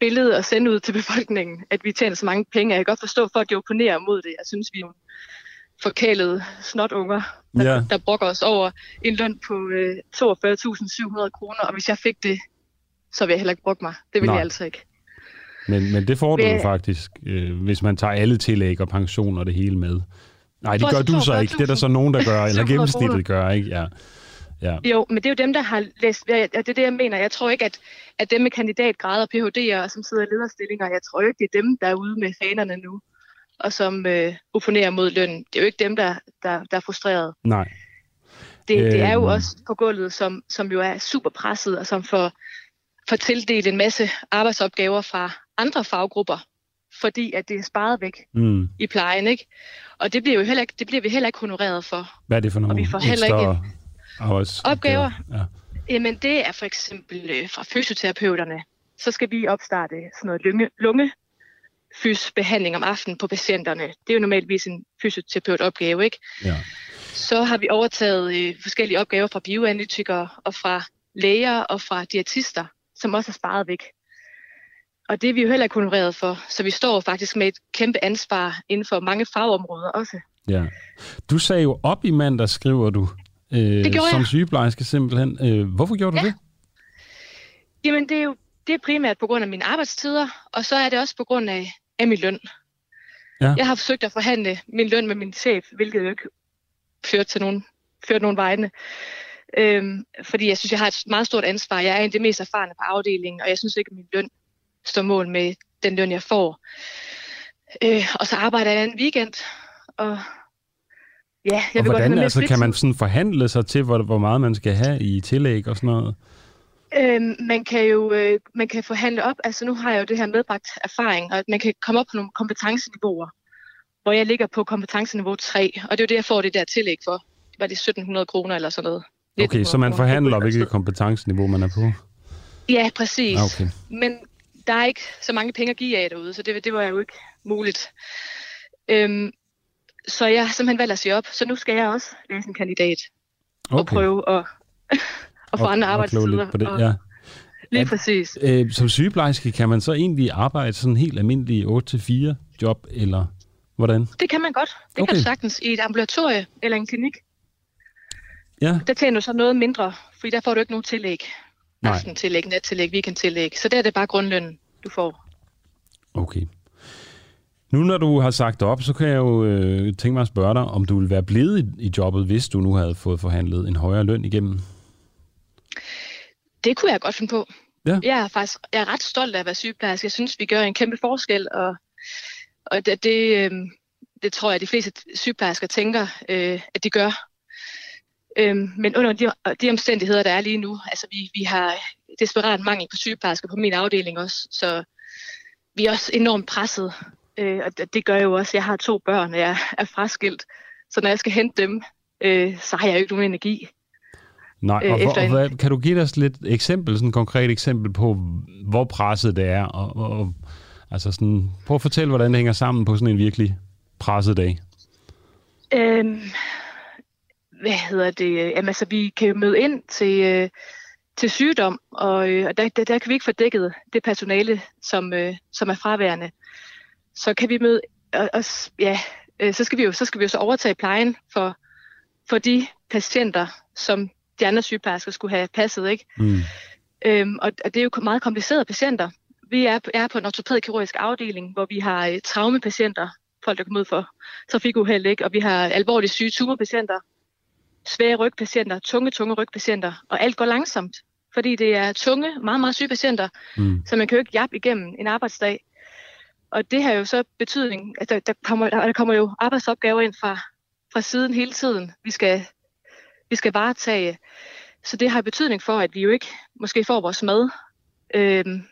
billede at sende ud til befolkningen, at vi tjener så mange penge. Jeg kan godt forstå folk, de mod det. Jeg synes, vi er forkælede snotunger, der, ja. der brokker os over en løn på øh, 42.700 kroner, og hvis jeg fik det, så ville jeg heller ikke bruge mig. Det ville Nej. jeg altså ikke. Men, men det får du jo faktisk, øh, hvis man tager alle tillæg og pension og det hele med. Nej, det gør du så 42.000. ikke. Det er der så nogen, der gør, eller 700 kroner. gennemsnittet gør, ikke? Ja. Ja. Jo, men det er jo dem, der har læst, ja, det er det, jeg mener. Jeg tror ikke, at, at dem med kandidatgrader og PhD'er, som sidder i lederstillinger, jeg tror ikke, det er dem, der er ude med fanerne nu, og som øh, opponerer mod lønnen. Det er jo ikke dem, der, der, der er frustreret. Nej. Det, det er jo Øhm. også på gulvet, som, som jo er super presset, og som får, får tildelt en masse arbejdsopgaver fra andre faggrupper, fordi at det er sparet væk Mm. i plejen, ikke? Og det bliver, jo heller ikke, det bliver vi heller ikke honoreret for. Hvad er det for nogle vi får heller ikke ekstra arbejdsopgaver? opgaver. Ja. Jamen, det er for eksempel øh, fra fysioterapeuterne. Så skal vi opstarte sådan noget lunge, lunge behandling om aftenen på patienterne. Det er jo normalvis en fysioterapeut-opgave, ikke? ja. Så har vi overtaget øh, forskellige opgaver fra bioanalytikere og fra læger og fra diætister, som også er sparet væk. Og det er vi jo heller ikke honoreret for, så vi står faktisk med et kæmpe ansvar inden for mange fagområder også. ja. Du sagde jo op i mandag, skriver du, øh, Det som jeg. sygeplejerske simpelthen. Øh, hvorfor gjorde du Ja. det? Jamen, det er jo det er primært på grund af mine arbejdstider, og så er det også på grund af, af min løn. Ja. Jeg har forsøgt at forhandle min løn med min chef, hvilket jo ikke ført til nogen, ført nogen vegne. Øhm, fordi jeg synes, jeg har et meget stort ansvar. Jeg er en af de mest erfarne på afdelingen, og jeg synes ikke, at min løn står mål med den løn, jeg får. Øh, og så arbejder jeg en weekend, og ja, jeg og vil godt hvordan, mere altså, kan man sådan forhandle sig til, hvor, hvor meget man skal have i tillæg og sådan noget? Øhm, man kan jo øh, man kan forhandle op, altså nu har jeg jo det her medbragt erfaring, og at man kan komme op på nogle kompetenceniveauer, hvor jeg ligger på kompetenceniveau 3, og det er jo det, jeg får det der tillæg for. Var det 1700 kroner eller sådan noget? Okay, så man 1900 kroner. forhandler, hvilket kompetenceniveau man er på? Ja, præcis. Ah, okay. Men der er ikke så mange penge at give af derude, så det, det var jo ikke muligt. Øhm, så jeg har simpelthen valgt at sige op, så nu skal jeg også læse en kandidat okay. og prøve at, at få Og- andre arbejdstider. På det. og, Ja. Lige At- præcis. Øh, som sygeplejerske, kan man så egentlig arbejde sådan helt almindelig 8-4 job, eller hvordan? Det kan man godt. Det okay. Kan du sagtens i et ambulatorie eller en klinik. Ja, Der tjener du så noget mindre, fordi der får du ikke nogen tillæg. Nej. Aftentillæg, nattillæg, weekendtillæg. Så der er det bare grundlønnen, du får. okay. Nu når du har sagt op, så kan jeg jo øh, tænke mig at spørge dig, om du ville være blevet i, i jobbet, hvis du nu havde fået forhandlet en højere løn igennem. Det kunne jeg godt finde på. Ja. Jeg er faktisk jeg er ret stolt af at være sygeplejerske. Jeg synes, vi gør en kæmpe forskel, og, og det, det, øh, det tror jeg, at de fleste sygeplejersker tænker, øh, at de gør. Øhm, men under de, de omstændigheder, der er lige nu, altså vi, vi har desperat mangel på sygeplejersker på min afdeling også, så vi er også enormt presset. Øh, og det, gør jo også, at jeg har to børn, og jeg er fraskilt. Så når jeg skal hente dem, øh, så har jeg jo ikke nogen energi. Nej, Øh, og, hvor, efter og hvad, kan du give os lidt eksempel, sådan et konkret eksempel på, hvor presset det er? Og, og, og, altså sådan, prøv at fortælle, hvordan det hænger sammen på sådan en virkelig presset dag. Øhm, hvad hedder det? Jamen, altså, vi kan jo møde ind til, øh, til sygdom, og, øh, og der, der, der kan vi ikke få dækket det personale, som, øh, som er fraværende. Så kan vi møde, og, og, s- ja, øh, så skal vi jo så skal vi jo så overtage plejen for, for de patienter, som de andre sygeplejersker skulle have passet, ikke? Mm. Øhm, og, og det er jo meget komplicerede patienter. Vi er, er på en ortopædkirurgisk afdeling, hvor vi har øh, traumepatienter, folk der kommer ud for trafikuheld, ikke? og vi har alvorligt syge tumorpatienter, svære rygpatienter, tunge, tunge rygpatienter, og alt går langsomt, fordi det er tunge, meget, meget syge patienter, Mm. så man kan jo ikke jappe igennem en arbejdsdag. Og det har jo så betydning, at der, der, kommer, der, der kommer jo arbejdsopgaver ind fra, fra siden hele tiden, vi skal, vi skal varetage. Så det har betydning for, at vi jo ikke måske får vores mad. Øhm,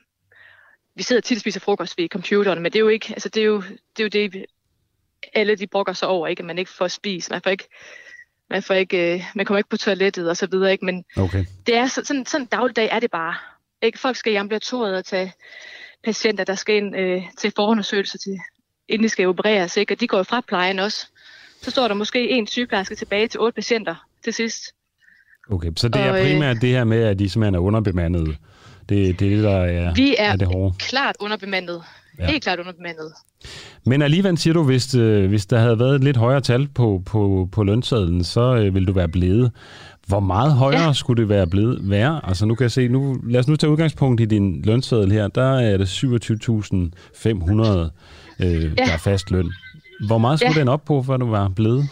vi sidder tit og spiser frokost ved computeren, men det er jo ikke, altså det er jo det, er jo det alle de brokker sig over, ikke? at man ikke får spist, man får ikke, man, får ikke, øh, man kommer ikke på toilettet og så videre, ikke? men Okay. det er så, sådan, sådan en dagligdag er det bare. Ikke? Folk skal i ambulatoriet og tage patienter, der skal ind øh, til forundersøgelse, til, inden de skal opereres, ikke? og de går jo fra plejen også. Så står der måske en sygeplejerske tilbage til otte patienter til sidst. Okay, så det er Og, øh, primært det her med, at de simpelthen er underbemandede. Det, det er det, der er, Vi er, er det hårde. klart underbemandet. Ja. Helt klart underbemandet. Men alligevel siger du, hvis, øh, hvis der havde været et lidt højere tal på, på, på lønsedlen, så øh, ville du være blevet. Hvor meget højere ja. skulle det være blevet være? Altså nu kan jeg se, nu, lad os nu tage udgangspunkt i din lønseddel her. Der er det 27.500, øh, ja. der er fast løn. Hvor meget skulle ja. den op på, for du var blevet?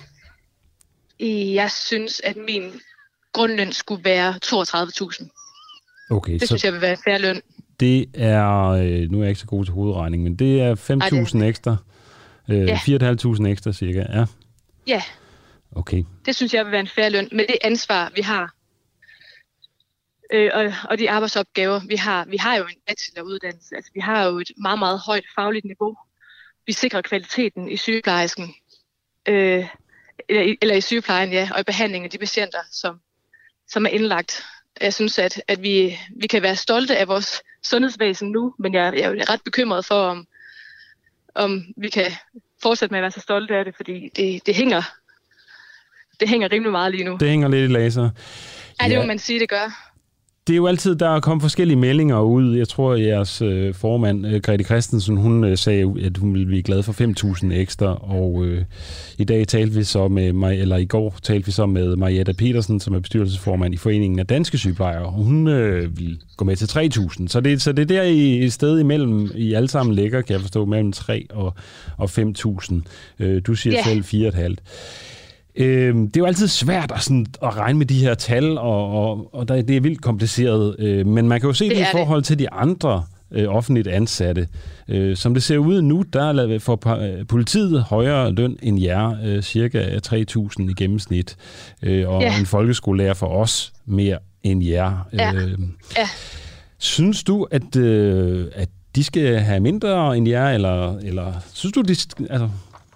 Jeg synes, at min grundløn skulle være 32.000. Okay, det så synes jeg vil være fair løn. Det er, øh, nu er jeg ikke så god til hovedregning, men det er 5.000 ekstra. Øh, ja. 4.500 ekstra cirka, ja. Ja. Okay. Det synes jeg vil være en fair løn, med det ansvar, vi har. Øh, og, og de arbejdsopgaver, vi har. Vi har jo en bacheloruddannelse, altså vi har jo et meget, meget højt fagligt niveau. Vi sikrer kvaliteten i sygeplejersken, øh, eller, eller i sygeplejen, ja, og i behandlingen af de patienter, som, som er indlagt. Jeg synes, at, at vi, vi kan være stolte af vores sundhedsvæsen nu, men jeg, jeg er ret bekymret for, om, om vi kan fortsætte med at være så stolte af det, fordi det, det hænger det hænger rimelig meget lige nu. Det hænger lidt i laser. Ja, det må man sige, det gør det er jo altid, der er kommet forskellige meldinger ud. Jeg tror, at jeres øh, formand, øh, Grete Christensen, hun øh, sagde, at hun ville blive glad for 5.000 ekstra, og øh, i dag talte vi så med mig, eller i går talte vi så med Marietta Petersen, som er bestyrelsesformand i Foreningen af Danske Sygeplejer, og hun øh, vil gå med til 3.000. Så det, så det er der i et sted imellem, I alle sammen ligger, kan jeg forstå, mellem 3 og, og 5.000. Øh, du siger yeah. selv 4.500. Øh, det er jo altid svært at, sådan, at regne med de her tal, og, og, og det er vildt kompliceret. Øh, men man kan jo se det, det i forhold til de andre øh, offentligt ansatte. Øh, som det ser ud nu, der får øh, politiet højere løn end jer, øh, cirka 3.000 i gennemsnit, øh, og ja. en folkeskolelærer for os mere end jer. Ja. Øh, ja. Synes du, at, øh, at de skal have mindre end jer, eller, eller synes du, de, altså,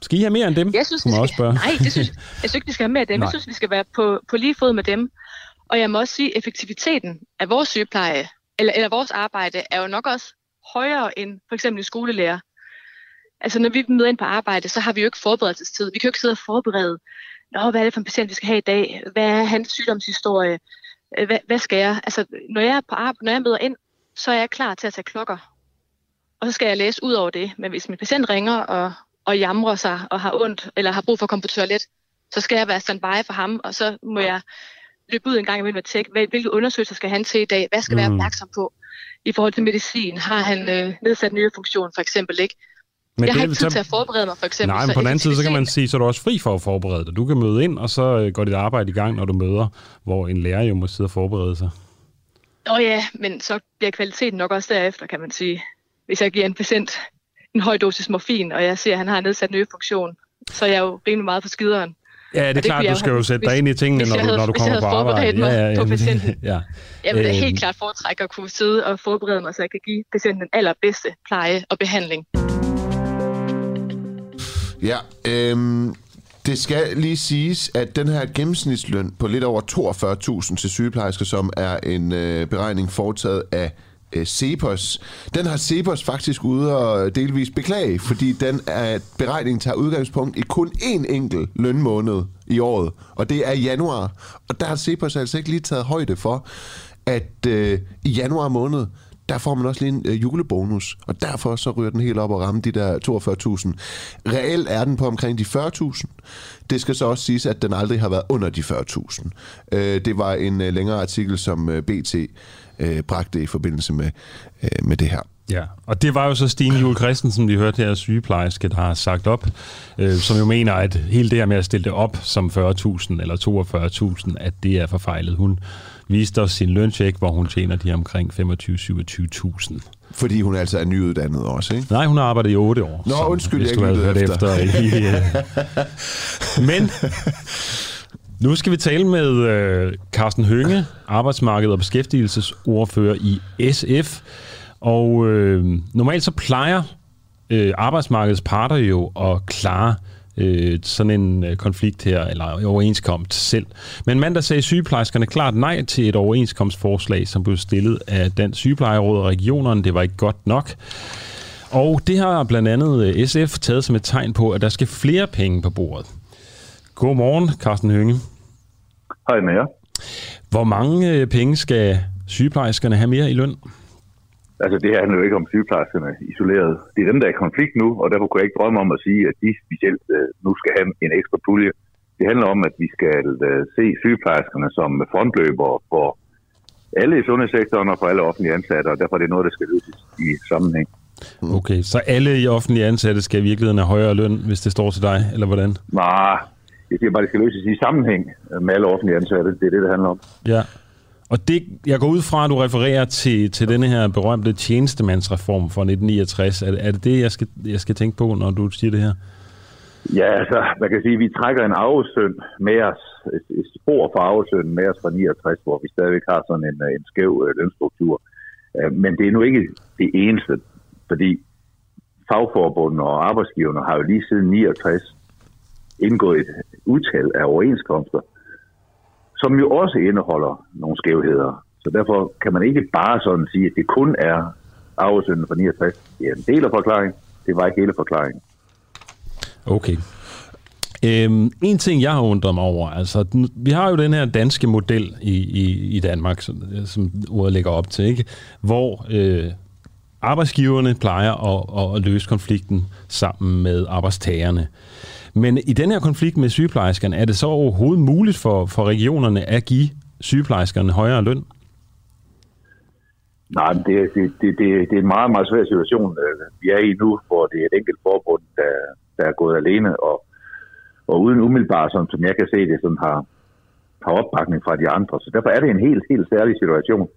skal I have mere end dem? Jeg synes, skal, også. Nej, det synes, jeg synes ikke, vi skal have mere end dem. Nej. Jeg synes, vi skal være på, på lige fod med dem. Og jeg må også sige, at effektiviteten af vores sygepleje, eller, eller vores arbejde, er jo nok også højere end for eksempel skolelærer. Altså når vi møder ind på arbejde, så har vi jo ikke forberedelsestid. Vi kan jo ikke sidde og forberede, Nå, hvad er det for en patient, vi skal have i dag? Hvad er hans sygdomshistorie? Hvad, hvad skal jeg? Altså, når jeg, er på arbejde, når jeg møder ind, så er jeg klar til at tage klokker. Og så skal jeg læse ud over det. Men hvis min patient ringer og, og jamrer sig og har ondt, eller har brug for at komme på toilet, så skal jeg være standby for ham, og så må jeg løbe ud en gang imellem og tjekke, hvilke undersøgelser skal han til i dag, hvad skal mm. være opmærksom på i forhold til medicin, har han øh, nedsat nyrefunktion for eksempel, ikke? Men jeg har ikke tid til at forberede mig, for eksempel. Nej, men på den anden side, så kan man sige, så er du også fri for at forberede dig. Du kan møde ind, og så øh, går dit arbejde i gang, når du møder, hvor en lærer jo må sidde og forberede sig. Åh oh ja, men så bliver kvaliteten nok også derefter, kan man sige. Hvis jeg giver en patient en høj dosis morfin, og jeg ser, at han har nedsat nyrefunktion, så er jeg jo rimelig meget på skideren. Ja, det er klart, du skal jo sætte dig ind i tingene, når du, når du kommer på arbejde. Mig ja, ja, på patienten. ja. Jeg vil da helt klart foretrække at kunne sidde og forberede mig, så jeg kan give patienten den allerbedste pleje og behandling. Ja, øhm, det skal lige siges, at den her gennemsnitsløn på lidt over 42.000 til sygeplejersker, som er en øh, beregning foretaget af øh, Cepos. Den har Cepos faktisk ude og delvis beklage, fordi den er, beregningen tager udgangspunkt i kun én enkelt lønmåned i året, og det er januar. Og der har Cepos altså ikke lige taget højde for, at øh, i januar måned, der får man også lige en øh, julebonus, og derfor så ryger den helt op og rammer de der 42.000. Reelt er den på omkring de 40.000. Det skal så også siges, at den aldrig har været under de 40.000. Øh, det var en øh, længere artikel, som øh, BT øh, bragte i forbindelse med, øh, med det her. Ja, og det var jo så Stine Juhl Christensen, vi hørte her, sygeplejerske, der har sagt op, øh, som jo mener, at hele det her med at stille det op som 40.000 eller 42.000, at det er forfejlet. Hun viste os sin løncheck, hvor hun tjener de omkring 25-27.000. Fordi hun altså er nyuddannet også, ikke? Nej, hun har arbejdet i 8 år. Nå, undskyld, jeg ikke efter. efter i, uh... Men nu skal vi tale med øh, Carsten Hønge, arbejdsmarked- og beskæftigelsesordfører i SF. Og øh, normalt så plejer øh, arbejdsmarkedets parter jo at klare øh, sådan en øh, konflikt her, eller overenskomst selv. Men mandag sagde sygeplejerskerne klart nej til et overenskomstforslag, som blev stillet af Dansk Sygeplejeråd og regionerne. Det var ikke godt nok. Og det har blandt andet øh, SF taget som et tegn på, at der skal flere penge på bordet. Godmorgen, Carsten Hønge. Hej med jer. Hvor mange øh, penge skal sygeplejerskerne have mere i løn? Altså det her handler jo ikke om sygeplejerskerne isoleret. Det er dem, der er i konflikt nu, og derfor kunne jeg ikke drømme om at sige, at de specielt øh, nu skal have en ekstra pulje. det handler om, at vi skal øh, se sygeplejerskerne som frontløbere for alle i sundhedssektoren og for alle offentlige ansatte, og derfor er det noget, der skal løses i sammenhæng. Okay, så alle i offentlige ansatte skal i virkeligheden have højere løn, hvis det står til dig, eller hvordan? Nej, jeg siger bare, det skal løses i sammenhæng med alle offentlige ansatte. Det er det, det handler om. Ja. Og det, jeg går ud fra, at du refererer til, til denne her berømte tjenestemandsreform fra 1969. Er, er det det, jeg skal, jeg skal tænke på, når du siger det her? Ja, altså, man kan sige, at vi trækker en arvesøn med os, et, et spor for arvesøn med os fra 69, hvor vi stadigvæk har sådan en, en skæv øh, lønstruktur. Øh, men det er nu ikke det eneste, fordi fagforbundene og arbejdsgiverne har jo lige siden 69 indgået et udtal af overenskomster, som jo også indeholder nogle skævheder. Så derfor kan man ikke bare sådan sige, at det kun er arvesønnen fra 69. Det er en del af forklaringen, det var ikke hele forklaringen. Okay. Øhm, en ting, jeg har undret mig over, altså, vi har jo den her danske model i, i, i Danmark, som, som ordet lægger op til, ikke? hvor øh, arbejdsgiverne plejer at, at løse konflikten sammen med arbejdstagerne. Men i den her konflikt med sygeplejerskerne, er det så overhovedet muligt for, for regionerne at give sygeplejerskerne højere løn? Nej, det, det, det, det, er en meget, meget svær situation, øh, vi er i nu, hvor det er et enkelt forbund, der, der er gået alene, og, og uden umiddelbart, sådan, som jeg kan se det, sådan har, har opbakning fra de andre. Så derfor er det en helt, helt særlig situation.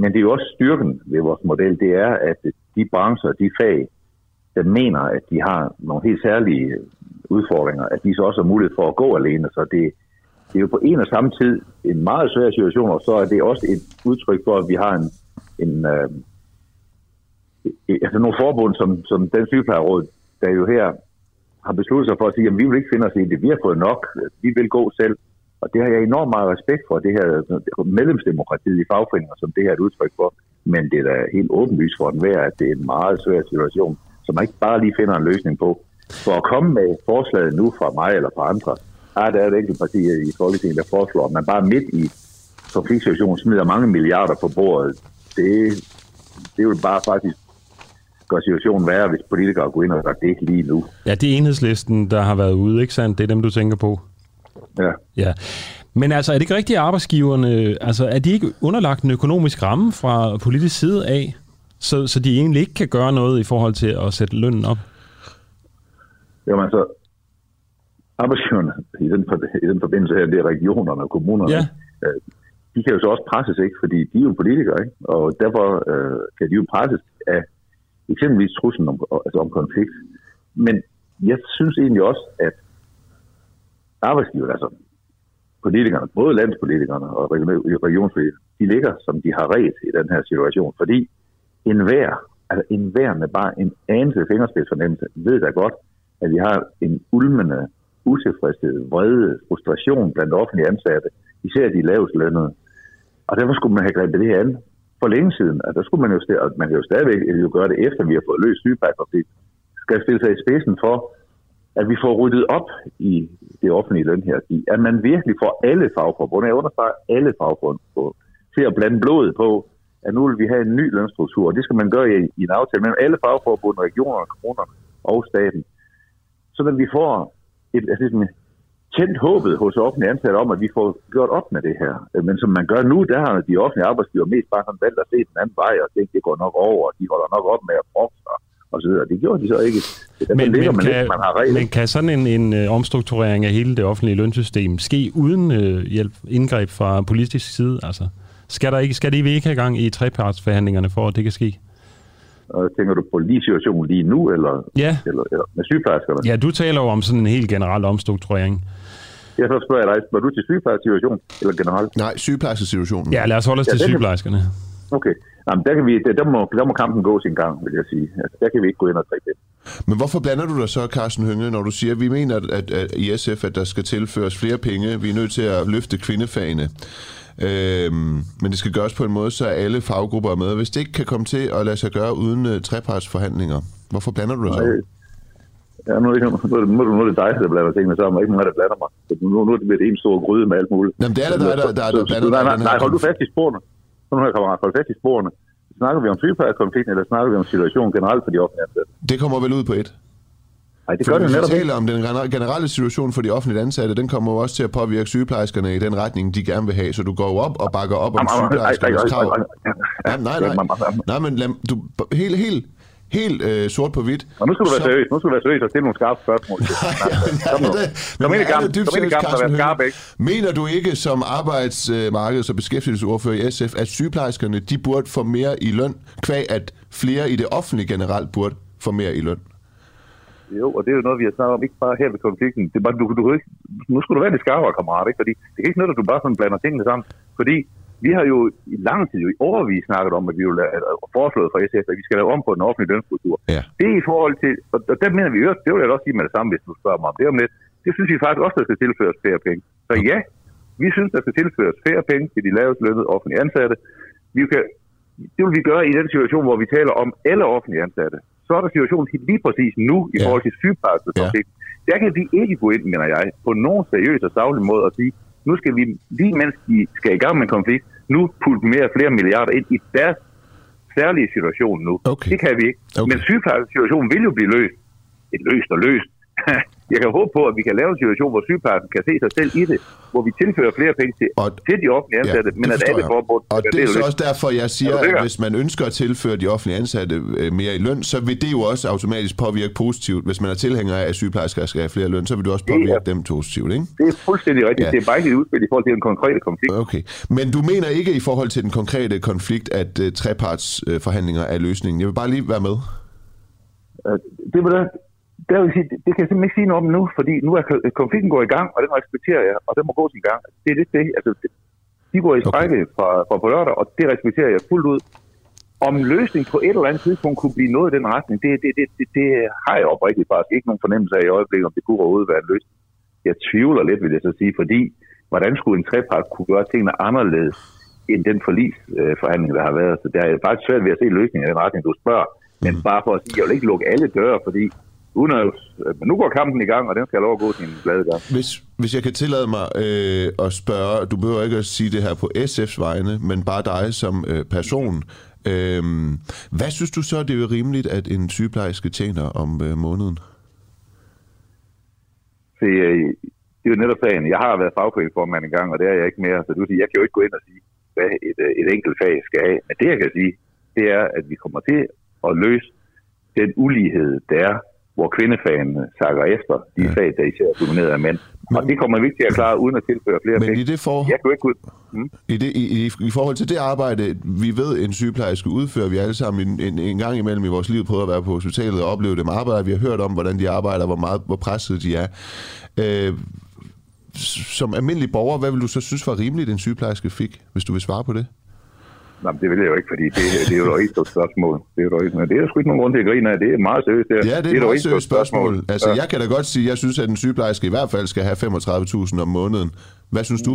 Men det er jo også styrken ved vores model, det er, at de brancher, de fag, der mener, at de har nogle helt særlige udfordringer, at de så også har mulighed for at gå alene. Så det, det er jo på en og samme tid en meget svær situation, og så er det også et udtryk for, at vi har en, en øh, altså nogle forbund, som, som den sygeplejeråd, der jo her har besluttet sig for at sige, at vi vil ikke finde os i det, vi har fået nok, vi vil gå selv. Og det har jeg enormt meget respekt for, det her medlemsdemokratiet i fagforeninger, som det her er et udtryk for. Men det er da helt åbenlyst for den at det er en meget svær situation, som man ikke bare lige finder en løsning på. For at komme med forslaget nu fra mig eller fra andre, er der et enkelt parti i Folketinget, der foreslår, at man bare midt i konfliktsituationen smider mange milliarder på bordet. Det, det vil bare faktisk gør situationen værre, hvis politikere går ind og gør det ikke lige nu. Ja, det er enhedslisten, der har været ude, ikke sandt? Det er dem, du tænker på. Ja. Ja. Men altså, er det ikke rigtigt, at arbejdsgiverne, altså, er de ikke underlagt en økonomisk ramme fra politisk side af, så, så de egentlig ikke kan gøre noget i forhold til at sætte lønnen op? Jamen altså, arbejdsgiverne i den, i den forbindelse her, det er regionerne og kommunerne. Ja. Øh, de kan jo så også presses, ikke? Fordi de er jo politikere, ikke? Og derfor øh, kan de jo presses af eksempelvis truslen om, altså om konflikt. Men jeg synes egentlig også, at arbejdsgiver, altså politikerne, både landspolitikerne og regionspolitikerne, de ligger, som de har ret i den her situation. Fordi enhver, altså enhver med bare en anelse fingerspidsfornemmelse, ved da godt, at vi har en ulmende utilfredshed, vrede, frustration blandt offentlige ansatte, især de lavest lønnede. Og derfor skulle man have grebet det her an for længe siden. og der skulle man jo, man kan jo stadigvæk jo gøre det efter, vi har fået løst sygeplejekonflikt. Skal stille sig i spidsen for, at vi får ryddet op i det offentlige løn her. At man virkelig får alle fagforbund, jeg understreger alle fagforbund, på, til at blande blodet på, at nu vil vi have en ny lønstruktur, og det skal man gøre i, i en aftale mellem alle fagforbund, regionerne, kommunerne og staten. Så at vi får et, altså, tændt håbet hos offentlige ansatte om, at vi får gjort op med det her. Men som man gør nu, der har de offentlige arbejdsgiver mest bare sådan valgt at se den anden vej, og det, det går nok over, og de holder nok op med at brokke og så videre. Det gjorde de så ikke. men, men, man kan, ikke, man har regler. men kan sådan en, en uh, omstrukturering af hele det offentlige lønsystem ske uden uh, hjælp, indgreb fra politisk side? Altså, skal, der ikke, skal de ikke have gang i trepartsforhandlingerne for, at det kan ske? Og tænker du på lige situationen lige nu, eller, ja. eller, eller med sygeplejerskerne? Ja, du taler jo om sådan en helt generel omstrukturering. Jeg så spørger jeg dig, spørger du til sygeplejerskesituationen eller generelt? Nej, sygeplejerskesituationen. Ja, lad os holde os ja, til sygeplejerskerne. Okay. Jamen, der, kan vi, der, der, må, der må kampen gå sin gang, vil jeg sige. Altså, der kan vi ikke gå ind og trække det. Men hvorfor blander du dig så, Carsten Hønge, når du siger, at vi mener at, at, at i SF, at der skal tilføres flere penge, vi er nødt til at løfte kvindefagene, øhm, men det skal gøres på en måde, så alle faggrupper er med. Hvis det ikke kan komme til at lade sig gøre uden uh, trepartsforhandlinger, hvorfor blander du dig så? Nej. Ja, nu, er det, nu, det, nu er det dig, der blander tingene sammen, og ikke mig, der blander mig. Nu, nu er det en stor gryde med alt muligt. Jamen, det er det dig, der, der, der, der blander nej, nej, nej, hold du fast i sporene. Nu her kammerat, hold fast i sporene. Snakker vi om sygeplejerskonflikten, eller snakker vi om situationen generelt for de offentlige ansatte? Det kommer vel ud på et? Nej, det For gør det netop taler om den gener- generelle situation for de offentligt ansatte, den kommer jo også til at påvirke sygeplejerskerne i den retning, de gerne vil have. Så du går jo op og bakker op om Jamen, jamen, sygeplejerskernes ej, ej, krav. ej, ej, ej. Ja, nej, nej. Nej, men lad, du, helt, helt, helt øh, sort på hvidt. Og nu skal du være Så- seriøs. Nu skal du være seriøs og stille nogle skarpe spørgsmål. Kom nu. Kom ind i. Kom ind i gang og vær skarp, ikke? Mener du ikke som arbejdsmarkeds- og beskæftigelsesordfører i SF, at sygeplejerskerne de burde få mere i løn, kvæg at flere i det offentlige generelt burde få mere i løn? Jo, og det er jo noget, vi har snakket om, ikke bare her ved konflikten. Det er bare, du, du, du, nu skal du være lidt skarpere, kammerat, ikke? Fordi det kan ikke nytte, at du bare sådan blander tingene sammen. Fordi vi har jo i lang tid, jo i overvis snakket om, at vi vil foreslået fra SF, at vi skal lave om på den offentlige lønstruktur. Ja. Det er i forhold til, og og der mener vi jo, det vil jeg også sige med det samme, hvis du spørger mig om det om lidt. Det synes vi faktisk også, der skal tilføres flere penge. Så ja, vi synes, der skal tilføres flere penge til de lavest lønnede offentlige ansatte. Vi kan, det vil vi gøre i den situation, hvor vi taler om alle offentlige ansatte. Så er der situationen lige præcis nu i Ja. forhold til sygeplejerskekonflikten. Der kan vi ikke gå ind, mener jeg, på nogen seriøs og saglig måde og sige, nu skal vi, lige mens de skal i gang med en konflikt, nu putte mere flere milliarder ind i deres særlige situation nu. Okay. Det kan vi ikke. Okay. Men sygeplejerskesituationen vil jo blive løst. Et løst og løst. Jeg kan håbe på, at vi kan lave en situation, hvor sygeplejersken kan se sig selv i det, hvor vi tilfører flere penge til, Og- til de offentlige ansatte, det men at alle forbund... Og det er så også derfor, jeg siger, Er du at hvis man ønsker at tilføre de offentlige ansatte øh, mere i løn, så vil det jo også automatisk påvirke positivt. Hvis man er tilhænger af, at sygeplejersker skal have flere løn, så vil det også Det er- påvirke dem positivt, ikke? Det er fuldstændig rigtigt. Ja. Ja. Det er bare ikke et udspil i forhold til den konkrete konflikt. Okay. Men du mener ikke i forhold til den konkrete konflikt, at uh, trepartsforhandlinger uh, forhandlinger er løsningen. Jeg vil bare lige være med. Øh, Det, vil der, der vil sige, det kan jeg simpelthen ikke sige noget om nu, fordi nu er ko- konflikten går i gang, og den respekterer jeg, og den må gå sin gang. Det er det, det altså, det, de går i sprække okay. fra, fra på lørdag, og det respekterer jeg fuldt ud. Om løsning på et eller andet tidspunkt kunne blive noget i den retning, det, det, det, det, det har jeg oprigtigt faktisk ikke nogen fornemmelse af i øjeblikket, om det kunne overhovedet være en løsning. Jeg tvivler lidt, vil jeg så sige, fordi hvordan skulle en trepart kunne gøre tingene anderledes end den forlisforhandling, der har været. Så der er faktisk svært ved at se løsningen i den retning, du spørger. Men bare for at sige, jeg vil ikke lukke alle døre, fordi at, men nu går kampen i gang, og den skal have lov at gå sin glade gang. Hvis, hvis jeg kan tillade mig øh, at spørge, du behøver ikke at sige det her på SF's vegne, men bare dig som øh, person. Øh, hvad synes du så, det er rimeligt, at en sygeplejerske tjener om øh, måneden? Se, øh, det er jo netop sagen. Jeg har været fagforeningsformand en gang, og det er jeg ikke mere. Så du siger, jeg kan jo ikke gå ind og sige, hvad et, øh, et enkelt fag skal have. Men det, jeg kan sige, det er, at vi kommer til at løse den ulighed, der er, hvor kvindefagene sakker efter de Ja. fag, der især er domineret af mænd. Og Men- det kommer vi ikke til at klare, uden at tilføre flere Men penge. i det for... Jeg jo ikke ud. Hmm? I, det, i, i, I forhold til det arbejde, vi ved, en sygeplejerske udfører, vi alle sammen en, en, en gang imellem i vores liv prøvet at være på hospitalet og opleve dem arbejde. Vi har hørt om, hvordan de arbejder, hvor meget hvor presset de er. Øh, som almindelig borger, hvad vil du så synes var rimeligt, en sygeplejerske fik, hvis du vil svare på det? Nej, det vil jeg jo ikke, fordi det, det er jo et stort spørgsmål. Det er jo ikke, det er der sgu ikke nogen grund til at grine af. Det er meget seriøst. Det, Ja, det er et jo meget et stort seriøst spørgsmål. Altså, Ja. jeg kan da godt sige, at jeg synes, at en sygeplejerske i hvert fald skal have 35.000 om måneden. Hvad synes du?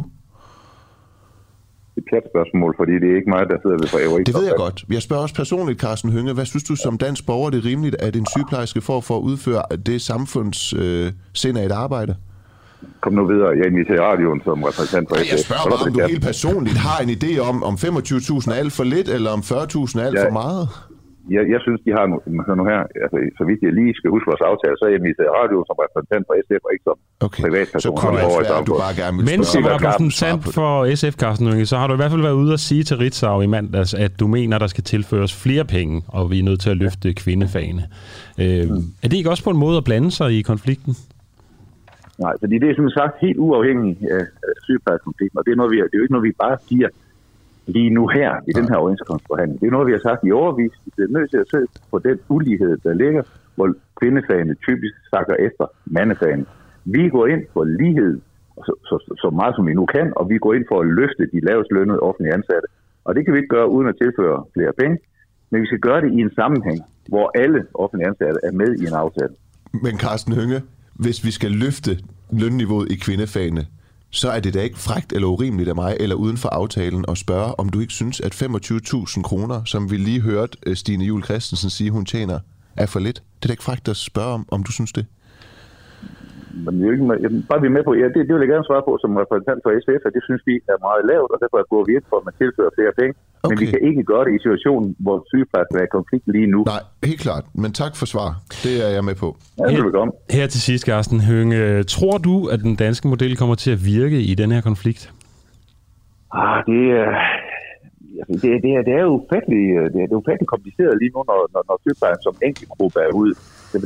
Det er et plat spørgsmål, fordi det er ikke mig, der sidder ved for øvrigt. Det ved jeg godt. Jeg spørger også personligt, Carsten Hønge. Hvad synes du som dansk borger, det er rimeligt, at en sygeplejerske får for at udføre det samfunds øh, sind af et arbejde? Kom nu videre. Jeg inviterer radioen som repræsentant for Jeg SF. spørger Hold bare, om du er- helt personligt har en idé om, om 25.000 er alt for lidt, eller om 40.000 er alt Ja. for meget? Jeg, jeg synes, de har nu, hør nu her, altså, så vidt jeg lige skal huske vores aftale, så er jeg inviteret radioen som repræsentant for SF, og ikke som Okay, privatperson. så kunne det i også være, at du bare gerne vil Men som repræsentant for SF, Carsten Hønge, så har du i hvert fald været ude og sige til Ritzau i mandags, at du mener, der skal tilføres flere penge, og vi er nødt til at løfte kvindefagene. Øh, er det ikke også på en måde at blande sig i konflikten? Nej, fordi det er som sagt helt uafhængigt af af sygeplejerskonflikten, og det er, noget, vi, det er jo ikke noget, vi bare siger lige nu her i den her overenskomstforhandling. Det er noget, vi har sagt i overvis. Vi bliver nødt til at se på den ulighed, der ligger, hvor kvindefagene typisk sakker efter mandefagene. Vi går ind for lighed så, så, så, så meget som vi nu kan, og vi går ind for at løfte de lavest lønnede offentlige ansatte. Og det kan vi ikke gøre uden at tilføre flere penge, men vi skal gøre det i en sammenhæng, hvor alle offentlige ansatte er med i en aftale. Men Carsten Hønge, hvis vi skal løfte lønniveauet i kvindefagene, så er det da ikke frægt eller urimeligt af mig, eller uden for aftalen, at spørge, om du ikke synes, at 25.000 kroner, som vi lige hørte øh, Stine Jul Christensen sige, hun tjener, er for lidt. Det er da ikke frægt at spørge om, om du synes det men vi er ikke, med- bare vi er med på, ja, det, det vil jeg gerne svare på som repræsentant for SF, at det synes vi er meget lavt, og derfor går vi ind for, at man tilfører flere penge. Okay. Men vi kan ikke gøre det i situationen, hvor sygeplejersker er i konflikt lige nu. Nej, helt klart. Men tak for svar. Det er jeg med på. Ja, det komme. Her til sidst, Carsten Hønge. Tror du, at den danske model kommer til at virke i den her konflikt? Ah, det, er, det, det, er, det er jo ufattelig, øh, det er, det er ufattelig kompliceret lige nu, når, når, når sygeplejen som enkeltgruppe er ude.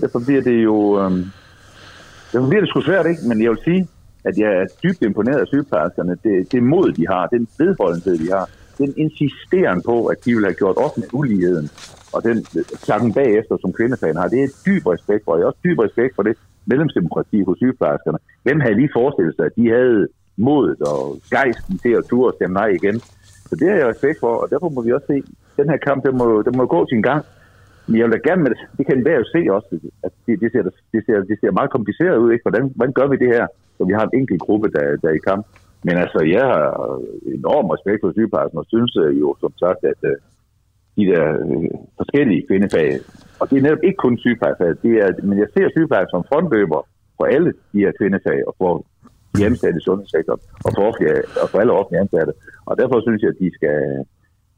Derfor bliver det jo... Øhm, det bliver det sgu svært, ikke? Men jeg vil sige, at jeg er dybt imponeret af sygeplejerskerne. Det, det mod, de har, den vedholdenhed, de har, den insisteren på, at de vil have gjort op med uligheden, og den takken bagefter, som kvindefagen har, det er dyb respekt for. Jeg er også dyb respekt for det medlemsdemokrati hos sygeplejerskerne. Hvem havde lige forestillet sig, at de havde modet og gejsten til at turde stemme nej igen? Så det har jeg respekt for, og derfor må vi også se, den her kamp, den må, den må gå sin gang. Men jeg vil da gerne med det, det kan enhver jo se også, at det, det, ser, det, ser, det ser meget kompliceret ud, ikke? Hvordan, hvordan gør vi det her, så vi har en enkelt gruppe, der, der er i kamp? Men altså, jeg har enorm respekt for sygeplejersken, og synes øh, jo som sagt, at øh, de der øh, forskellige kvindefag, og det er netop ikke kun sygeplejersker, det er, men jeg ser sygeplejersker som frontløber for alle de her kvindefag, og for de ansatte i sundhedssektoren, og for, offentlige, og for alle offentlige ansatte. Og derfor synes jeg, at de skal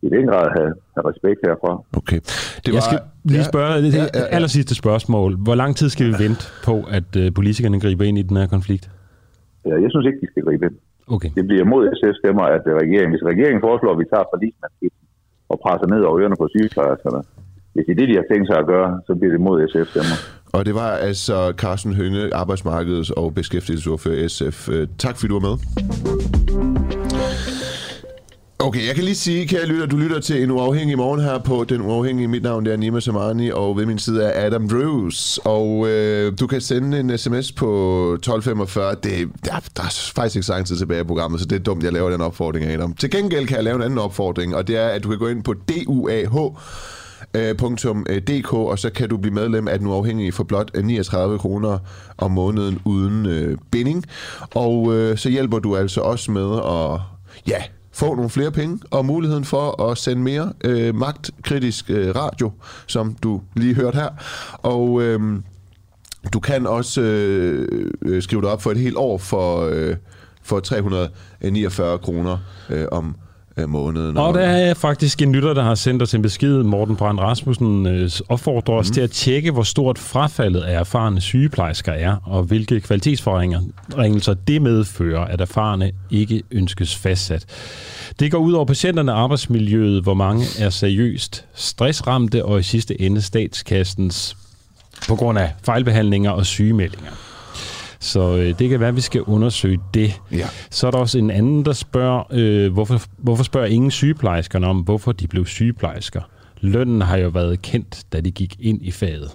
i den grad have, have respekt herfra. Okay. Det Jeg skal lige spørge, det, det ja, ja, ja. aller sidste spørgsmål. Hvor lang tid skal vi vente på, at uh, politikerne griber ind i den her konflikt? Ja, Jeg synes ikke, de skal gribe ind. Okay. Det bliver mod SF-stemmer, at øh, regeringen, hvis regeringen foreslår, at vi tager forlismandskiften og presser ned over ørerne på sygeplejerskerne, hvis det er det, de har tænkt sig at gøre, så bliver det mod SF-stemmer. Og det var altså Carsten Hønge, arbejdsmarkeds- og beskæftigelsesordfører SF. Øh, Tak fordi du var med. Okay, jeg kan lige sige, kære lytter, du lytter til en uafhængig morgen her på Den Uafhængige. Mit navn det er Nima Samani, og ved min side er Adam Drews. Og øh, du kan sende en sms på 1245. Det, der, der er faktisk ikke så lang tid tilbage i programmet, så det er dumt, jeg laver den opfordring, Adam. Til gengæld kan jeg lave en anden opfordring, og det er, at du kan gå ind på DUAH øh, øh, .dk, og så kan du blive medlem af Den Uafhængige for blot øh, 39 kroner om måneden uden øh, binding. Og øh, så hjælper du altså også med at ja, få nogle flere penge og muligheden for at sende mere øh, magtkritisk øh, radio, som du lige hørte her. Og øh, du kan også øh, øh skrive dig op for et helt år for, øh, for 349 kroner øh, om øh, måneden. Og der er faktisk en lytter, der har sendt os en besked. Morten Brand Rasmussen øh, opfordrer os til at tjekke, hvor stort frafaldet af erfarne sygeplejersker er, og hvilke kvalitetsforringelser det medfører, at erfarne ikke ønskes fastsat. Det går ud over patienterne, arbejdsmiljøet, hvor mange er seriøst stressramte, og i sidste ende statskassens på grund af fejlbehandlinger og sygemeldinger. Så øh, det kan være, at vi skal undersøge det. Ja. Så er der også en anden, der spørger, øh, hvorfor, hvorfor spørger ingen sygeplejerskerne om, hvorfor de blev sygeplejersker? Lønnen har jo været kendt, da de gik ind i faget.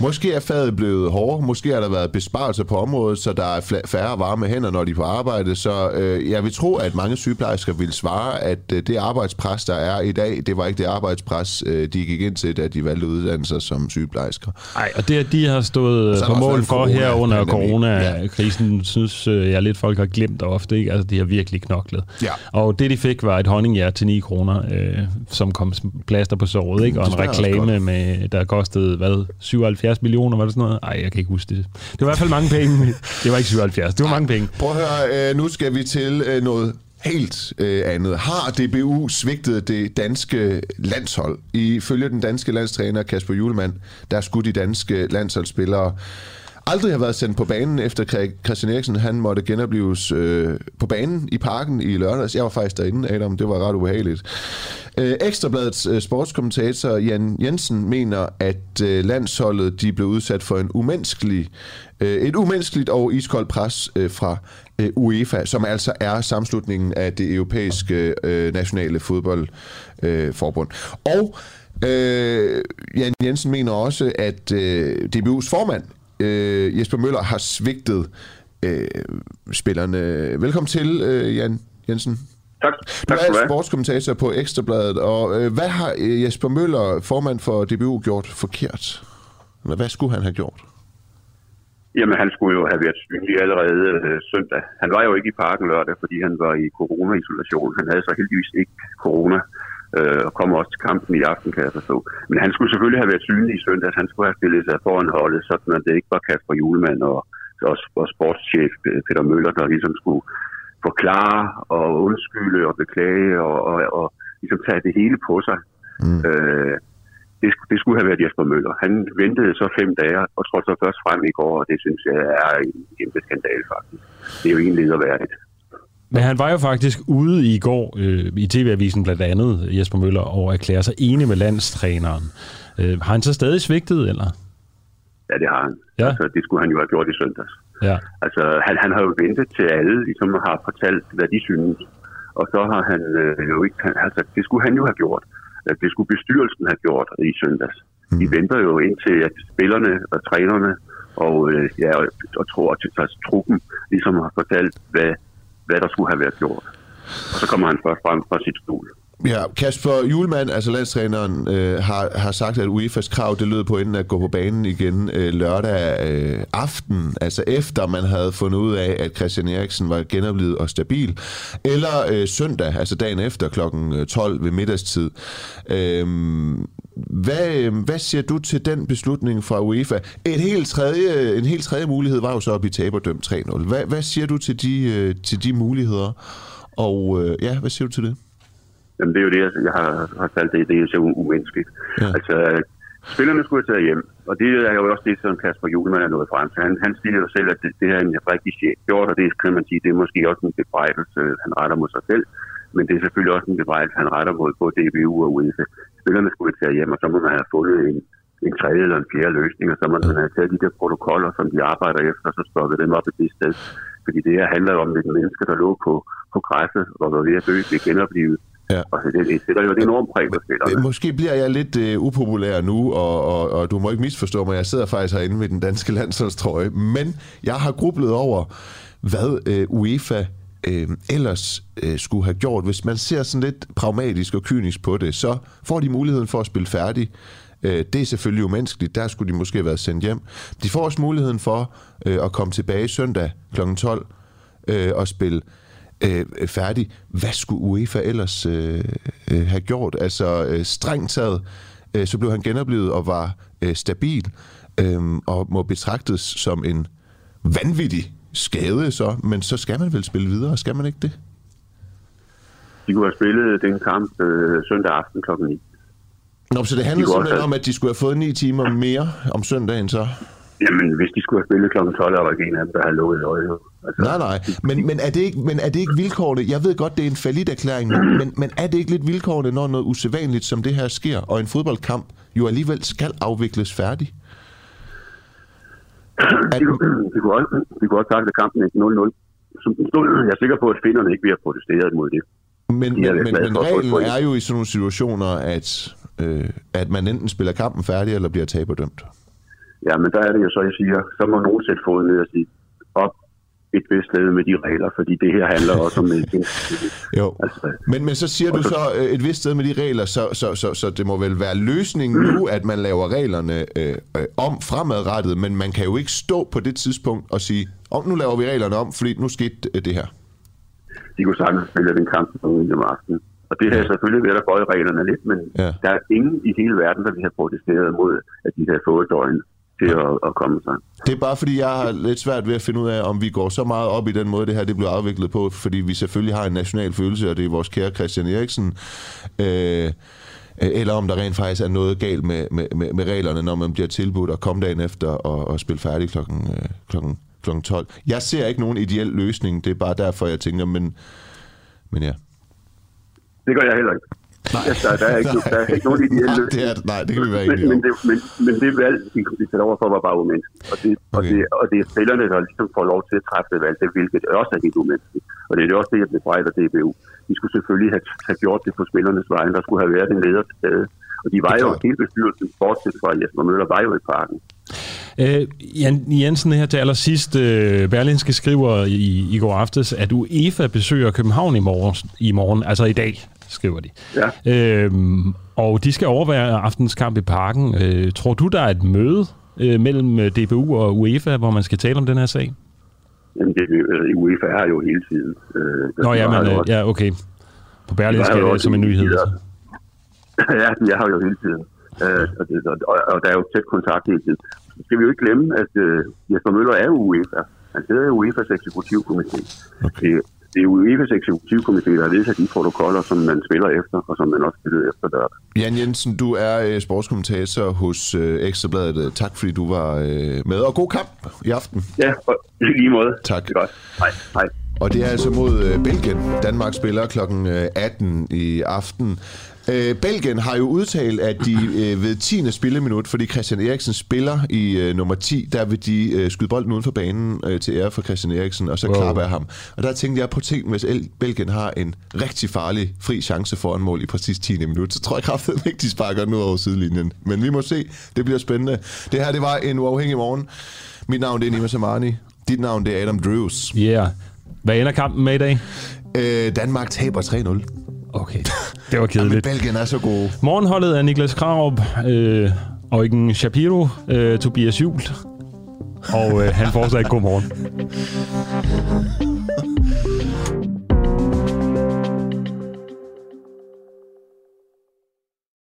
Måske er faget blevet hårdere, måske har der været besparelser på området, så der er færre varme hænder, når de er på arbejde. Så øh, jeg vil tro, at mange sygeplejersker vil svare, at øh, det arbejdspres, der er i dag, det var ikke det arbejdspres, øh, de gik ind til, da de valgte uddannelser som sygeplejersker. Nej, og det, de har stået på mål for corona- her under coronakrisen, synes øh, jeg lidt, folk har glemt ofte. Ikke? Altså, de har virkelig knoklet. Ja. Og det, de fik, var et honninghjert til 9 kroner, øh, som kom plaster på såret, ikke? og en reklame, med, der kostede, hvad, 77 millioner, var det sådan noget? Ej, jeg kan ikke huske det. Det var i hvert fald mange penge. Det var ikke 77, det var mange penge. Prøv at høre, øh, nu skal vi til øh, noget helt øh, andet. Har DBU svigtet det danske landshold? Ifølge den danske landstræner Kasper Julemand, der skulle de danske landsholdsspillere aldrig har været sendt på banen, efter Christian Eriksen han måtte genopleves øh, på banen i parken i lørdags. Jeg var faktisk derinde, Adam. Det var ret ubehageligt. Øh, Ekstrabladets øh, sportskommentator Jan Jensen mener, at øh, landsholdet de blev udsat for en umenneskelig, øh, et umenneskeligt og iskoldt pres øh, fra øh, UEFA, som altså er sammenslutningen af det europæiske øh, nationale fodboldforbund. Øh, forbund. og øh, Jan Jensen mener også, at øh, DBU's formand, øh, Jesper Møller, har svigtet øh, spillerne. Velkommen til, øh, Jan Jensen. Tak. Du tak er sportskommentator på Ekstrabladet, og øh, hvad har øh, Jesper Møller, formand for DBU, gjort forkert? Eller hvad skulle han have gjort? Jamen, han skulle jo have været synlig allerede øh, søndag. Han var jo ikke i parken lørdag, fordi han var i corona-isolation. Han havde så heldigvis ikke corona, øh, og kommer også til kampen i aften, kan jeg forstå. Men han skulle selvfølgelig have været synlig i søndag. Han skulle have stillet sig foran holdet, sådan at det ikke var Kasper Julemand og og, og sportschef øh, Peter Møller, der ligesom skulle forklare og undskylde og beklage og, og, og ligesom tage det hele på sig. Mm. Øh, det, det skulle have været Jesper Møller. Han ventede så fem dage og trådte så først frem i går, og det synes jeg er en kæmpe skandal faktisk. Det er jo egentlig lederværdigt. Men han var jo faktisk ude i går øh, i TV-avisen blandt andet, Jesper Møller, og erklærer sig enig med landstræneren. Øh, har han så stadig svigtet, eller? Ja, det har han. Ja. Altså, det skulle han jo have gjort i søndags. Ja. Altså, han, han har jo ventet til alle ligesom har fortalt, hvad de synes. Og så har han øh, jo ikke... Han, altså, det skulle han jo have gjort. Øh, Det skulle bestyrelsen have gjort i søndags. Mm. De venter jo indtil, at spillerne og trænerne og, øh, ja, og, og, og, og, og truppen ligesom har fortalt, hvad, hvad der skulle have været gjort. Og så kommer han først frem fra sit stol. Ja, Kasper Julemand, altså landstræneren, øh, har, har sagt, at UEFA's krav, det lød på enden at gå på banen igen øh, lørdag øh, aften, altså efter man havde fundet ud af, at Christian Eriksen var genoplevet og stabil, eller øh, søndag, altså dagen efter klokken øh, 12 ved middagstid. Øhm, øh, hvad, hvad siger du til den beslutning fra UEFA? Et helt tredje, en helt tredje mulighed var jo så at blive taberdømt 3-0. Hvad, hvad siger du til de, øh, til de muligheder? Og øh, ja, hvad siger du til det? Jamen, det er jo det, jeg har, har talt det, det er jo så umenneskeligt. Ja. Altså, spillerne skulle tage hjem, og det er jo også det, som Kasper Julemand er nået frem til. Han, han siger jo selv, at det, det er en rigtig chef gjort, og det kan man sige, det er måske også en bebrejdelse, han retter mod sig selv. Men det er selvfølgelig også en bebrejdelse, han retter mod både DBU og UEFA. Spillerne skulle tage hjem, og så må man have fundet en, en tredje eller en fjerde løsning, og så må man have taget de der protokoller, som de arbejder efter, og så stoppet dem op i det sted. Fordi det her handler om et menneske, der lå på, på græsset og var ved at dø, ved genoplevet. Ja. Og det, det sætter jo et enormt præg på spillerne. Måske bliver jeg lidt uh, upopulær nu, og, og, og du må ikke misforstå mig. Jeg sidder faktisk herinde med den danske landsholdstrøje. Men jeg har grublet over, hvad uh, UEFA uh, ellers uh, skulle have gjort. Hvis man ser sådan lidt pragmatisk og kynisk på det, så får de muligheden for at spille færdig. Uh, det er selvfølgelig umenneskeligt. Der skulle de måske have været sendt hjem. De får også muligheden for uh, at komme tilbage søndag kl. 12 uh, og spille øh, færdig. Hvad skulle UEFA ellers øh, øh, have gjort? Altså øh, strengt taget, øh, så blev han genoplevet og var øh, stabil, øh, og må betragtes som en vanvittig skade så, men så skal man vel spille videre, skal man ikke det? De kunne have spillet den kamp øh, søndag aften kl. 9. Nå, så det handler simpelthen have... om, at de skulle have fået ni timer mere om søndagen så? Jamen, hvis de skulle have spillet kl. 12, er der ikke en af dem, der har lovet øje. Nej, nej. Men, men, er det ikke, men er det ikke vilkårene? Jeg ved godt, det er en falit erklæring, men, men er det ikke lidt vilkårene, når noget usædvanligt som det her sker, og en fodboldkamp jo alligevel skal afvikles færdig? de, kunne, de, kunne også, de kunne også takle kampen 0-0. Som den stod, jeg er sikker på, at finderne ikke vil have protesteret mod det. Men, men, men, men reglen er jo i sådan nogle situationer, at, øh, at man enten spiller kampen færdig, eller bliver taberdømt. Ja, men der er det jo så, jeg siger, så må nogen sætte foden ned og sige, et vist sted med de regler, fordi det her handler også om... jo, altså, men, men så siger du så øh, et vist sted med de regler, så, så, så, så det må vel være løsningen nu, at man laver reglerne øh, øh, om fremadrettet, men man kan jo ikke stå på det tidspunkt og sige, om nu laver vi reglerne om, fordi nu skete det her. De kunne sagtens spille den kamp om aftenen. Og det har selvfølgelig været at bøje reglerne lidt, men ja. der er ingen i hele verden, der vi har protesteret mod, at de har fået døgn til at, at komme sig. Det er bare fordi, jeg har lidt svært ved at finde ud af, om vi går så meget op i den måde, det her det bliver afviklet på, fordi vi selvfølgelig har en national følelse, og det er vores kære Christian Eriksen, øh, eller om der rent faktisk er noget galt med, med, med, med reglerne, når man bliver tilbudt at komme dagen efter og, og spille færdig klokken, øh, klokken, klokken 12. Jeg ser ikke nogen ideel løsning, det er bare derfor, jeg tænker, men, men ja. Det gør jeg heller ikke. Nej. Altså, der, er ikke, der er ikke nogen ideelle nej, det er, nej, det kan vi være enige men, om. men, det, men, men det valg, de kunne sætte over for, var bare umenneskeligt. Og det, okay. og, det, og det er spillerne, der ligesom får lov til at træffe det valg, det, hvilket også er helt umenneskeligt. Og det er også det, jeg blev af DBU. De skulle selvfølgelig have, have gjort det på spillernes vegne. Der skulle have været en leder til stede. Og de var jo hele bestyrelsen, bortset fra Jesper Møller, var jo i parken. Øh, Jan Jensen her til allersidst. Øh, Berlinske skriver i, i går aftes, at UEFA besøger København i morgen, i morgen, altså i dag, skriver de. Ja. Øhm, og de skal overvære aftens kamp i parken. Øh, tror du, der er et møde øh, mellem DBU og UEFA, hvor man skal tale om den her sag? Jamen, det, øh, UEFA er jo hele tiden. Øh, Nå ja, men, øh, ja, okay. På Berlinske er det som en nyhed. Ja, de er her jo hele tiden. Øh, og, det, og, og der er jo tæt kontakt hele tiden. skal vi jo ikke glemme, at øh, Jesper Møller er UEFA. Han sidder i UEFA's eksekutivkomité. Okay. Det, det er UEFA's eksekutivkomité, der har vedtaget de protokoller, som man spiller efter, og som man også spiller efter lørdag. Jan Jensen, du er øh, sportskommentator hos øh, Ekstrabladet. Tak fordi du var øh, med, og god kamp i aften. Ja, og lige måde. Tak. Det er godt. Hej. Hej. Og det er altså mod Belgien. Danmark spiller kl. 18 i aften. Øh, Belgien har jo udtalt, at de øh, ved 10. spilleminut, fordi Christian Eriksen spiller i øh, nummer 10, der vil de øh, skyde bolden uden for banen øh, til ære for Christian Eriksen, og så wow. klapper jeg ham. Og der tænkte jeg på ting, hvis El- Belgien har en rigtig farlig fri chance for en mål i præcis 10. minut, så tror jeg kraftigt ikke, de sparker den ud over sidelinjen. Men vi må se. Det bliver spændende. Det her, det var en uafhængig morgen. Mit navn det er Nima Samani. Dit navn det er Adam Drews. Yeah. Hvad ender kampen med i dag? Øh, Danmark taber 3-0. Okay, det var Jamen, kedeligt. Belgien er så gode. Morgenholdet er Niklas Krarup, øh, Eugen Shapiro, øh, Tobias Hjul, og øh, han får sig ikke god morgen.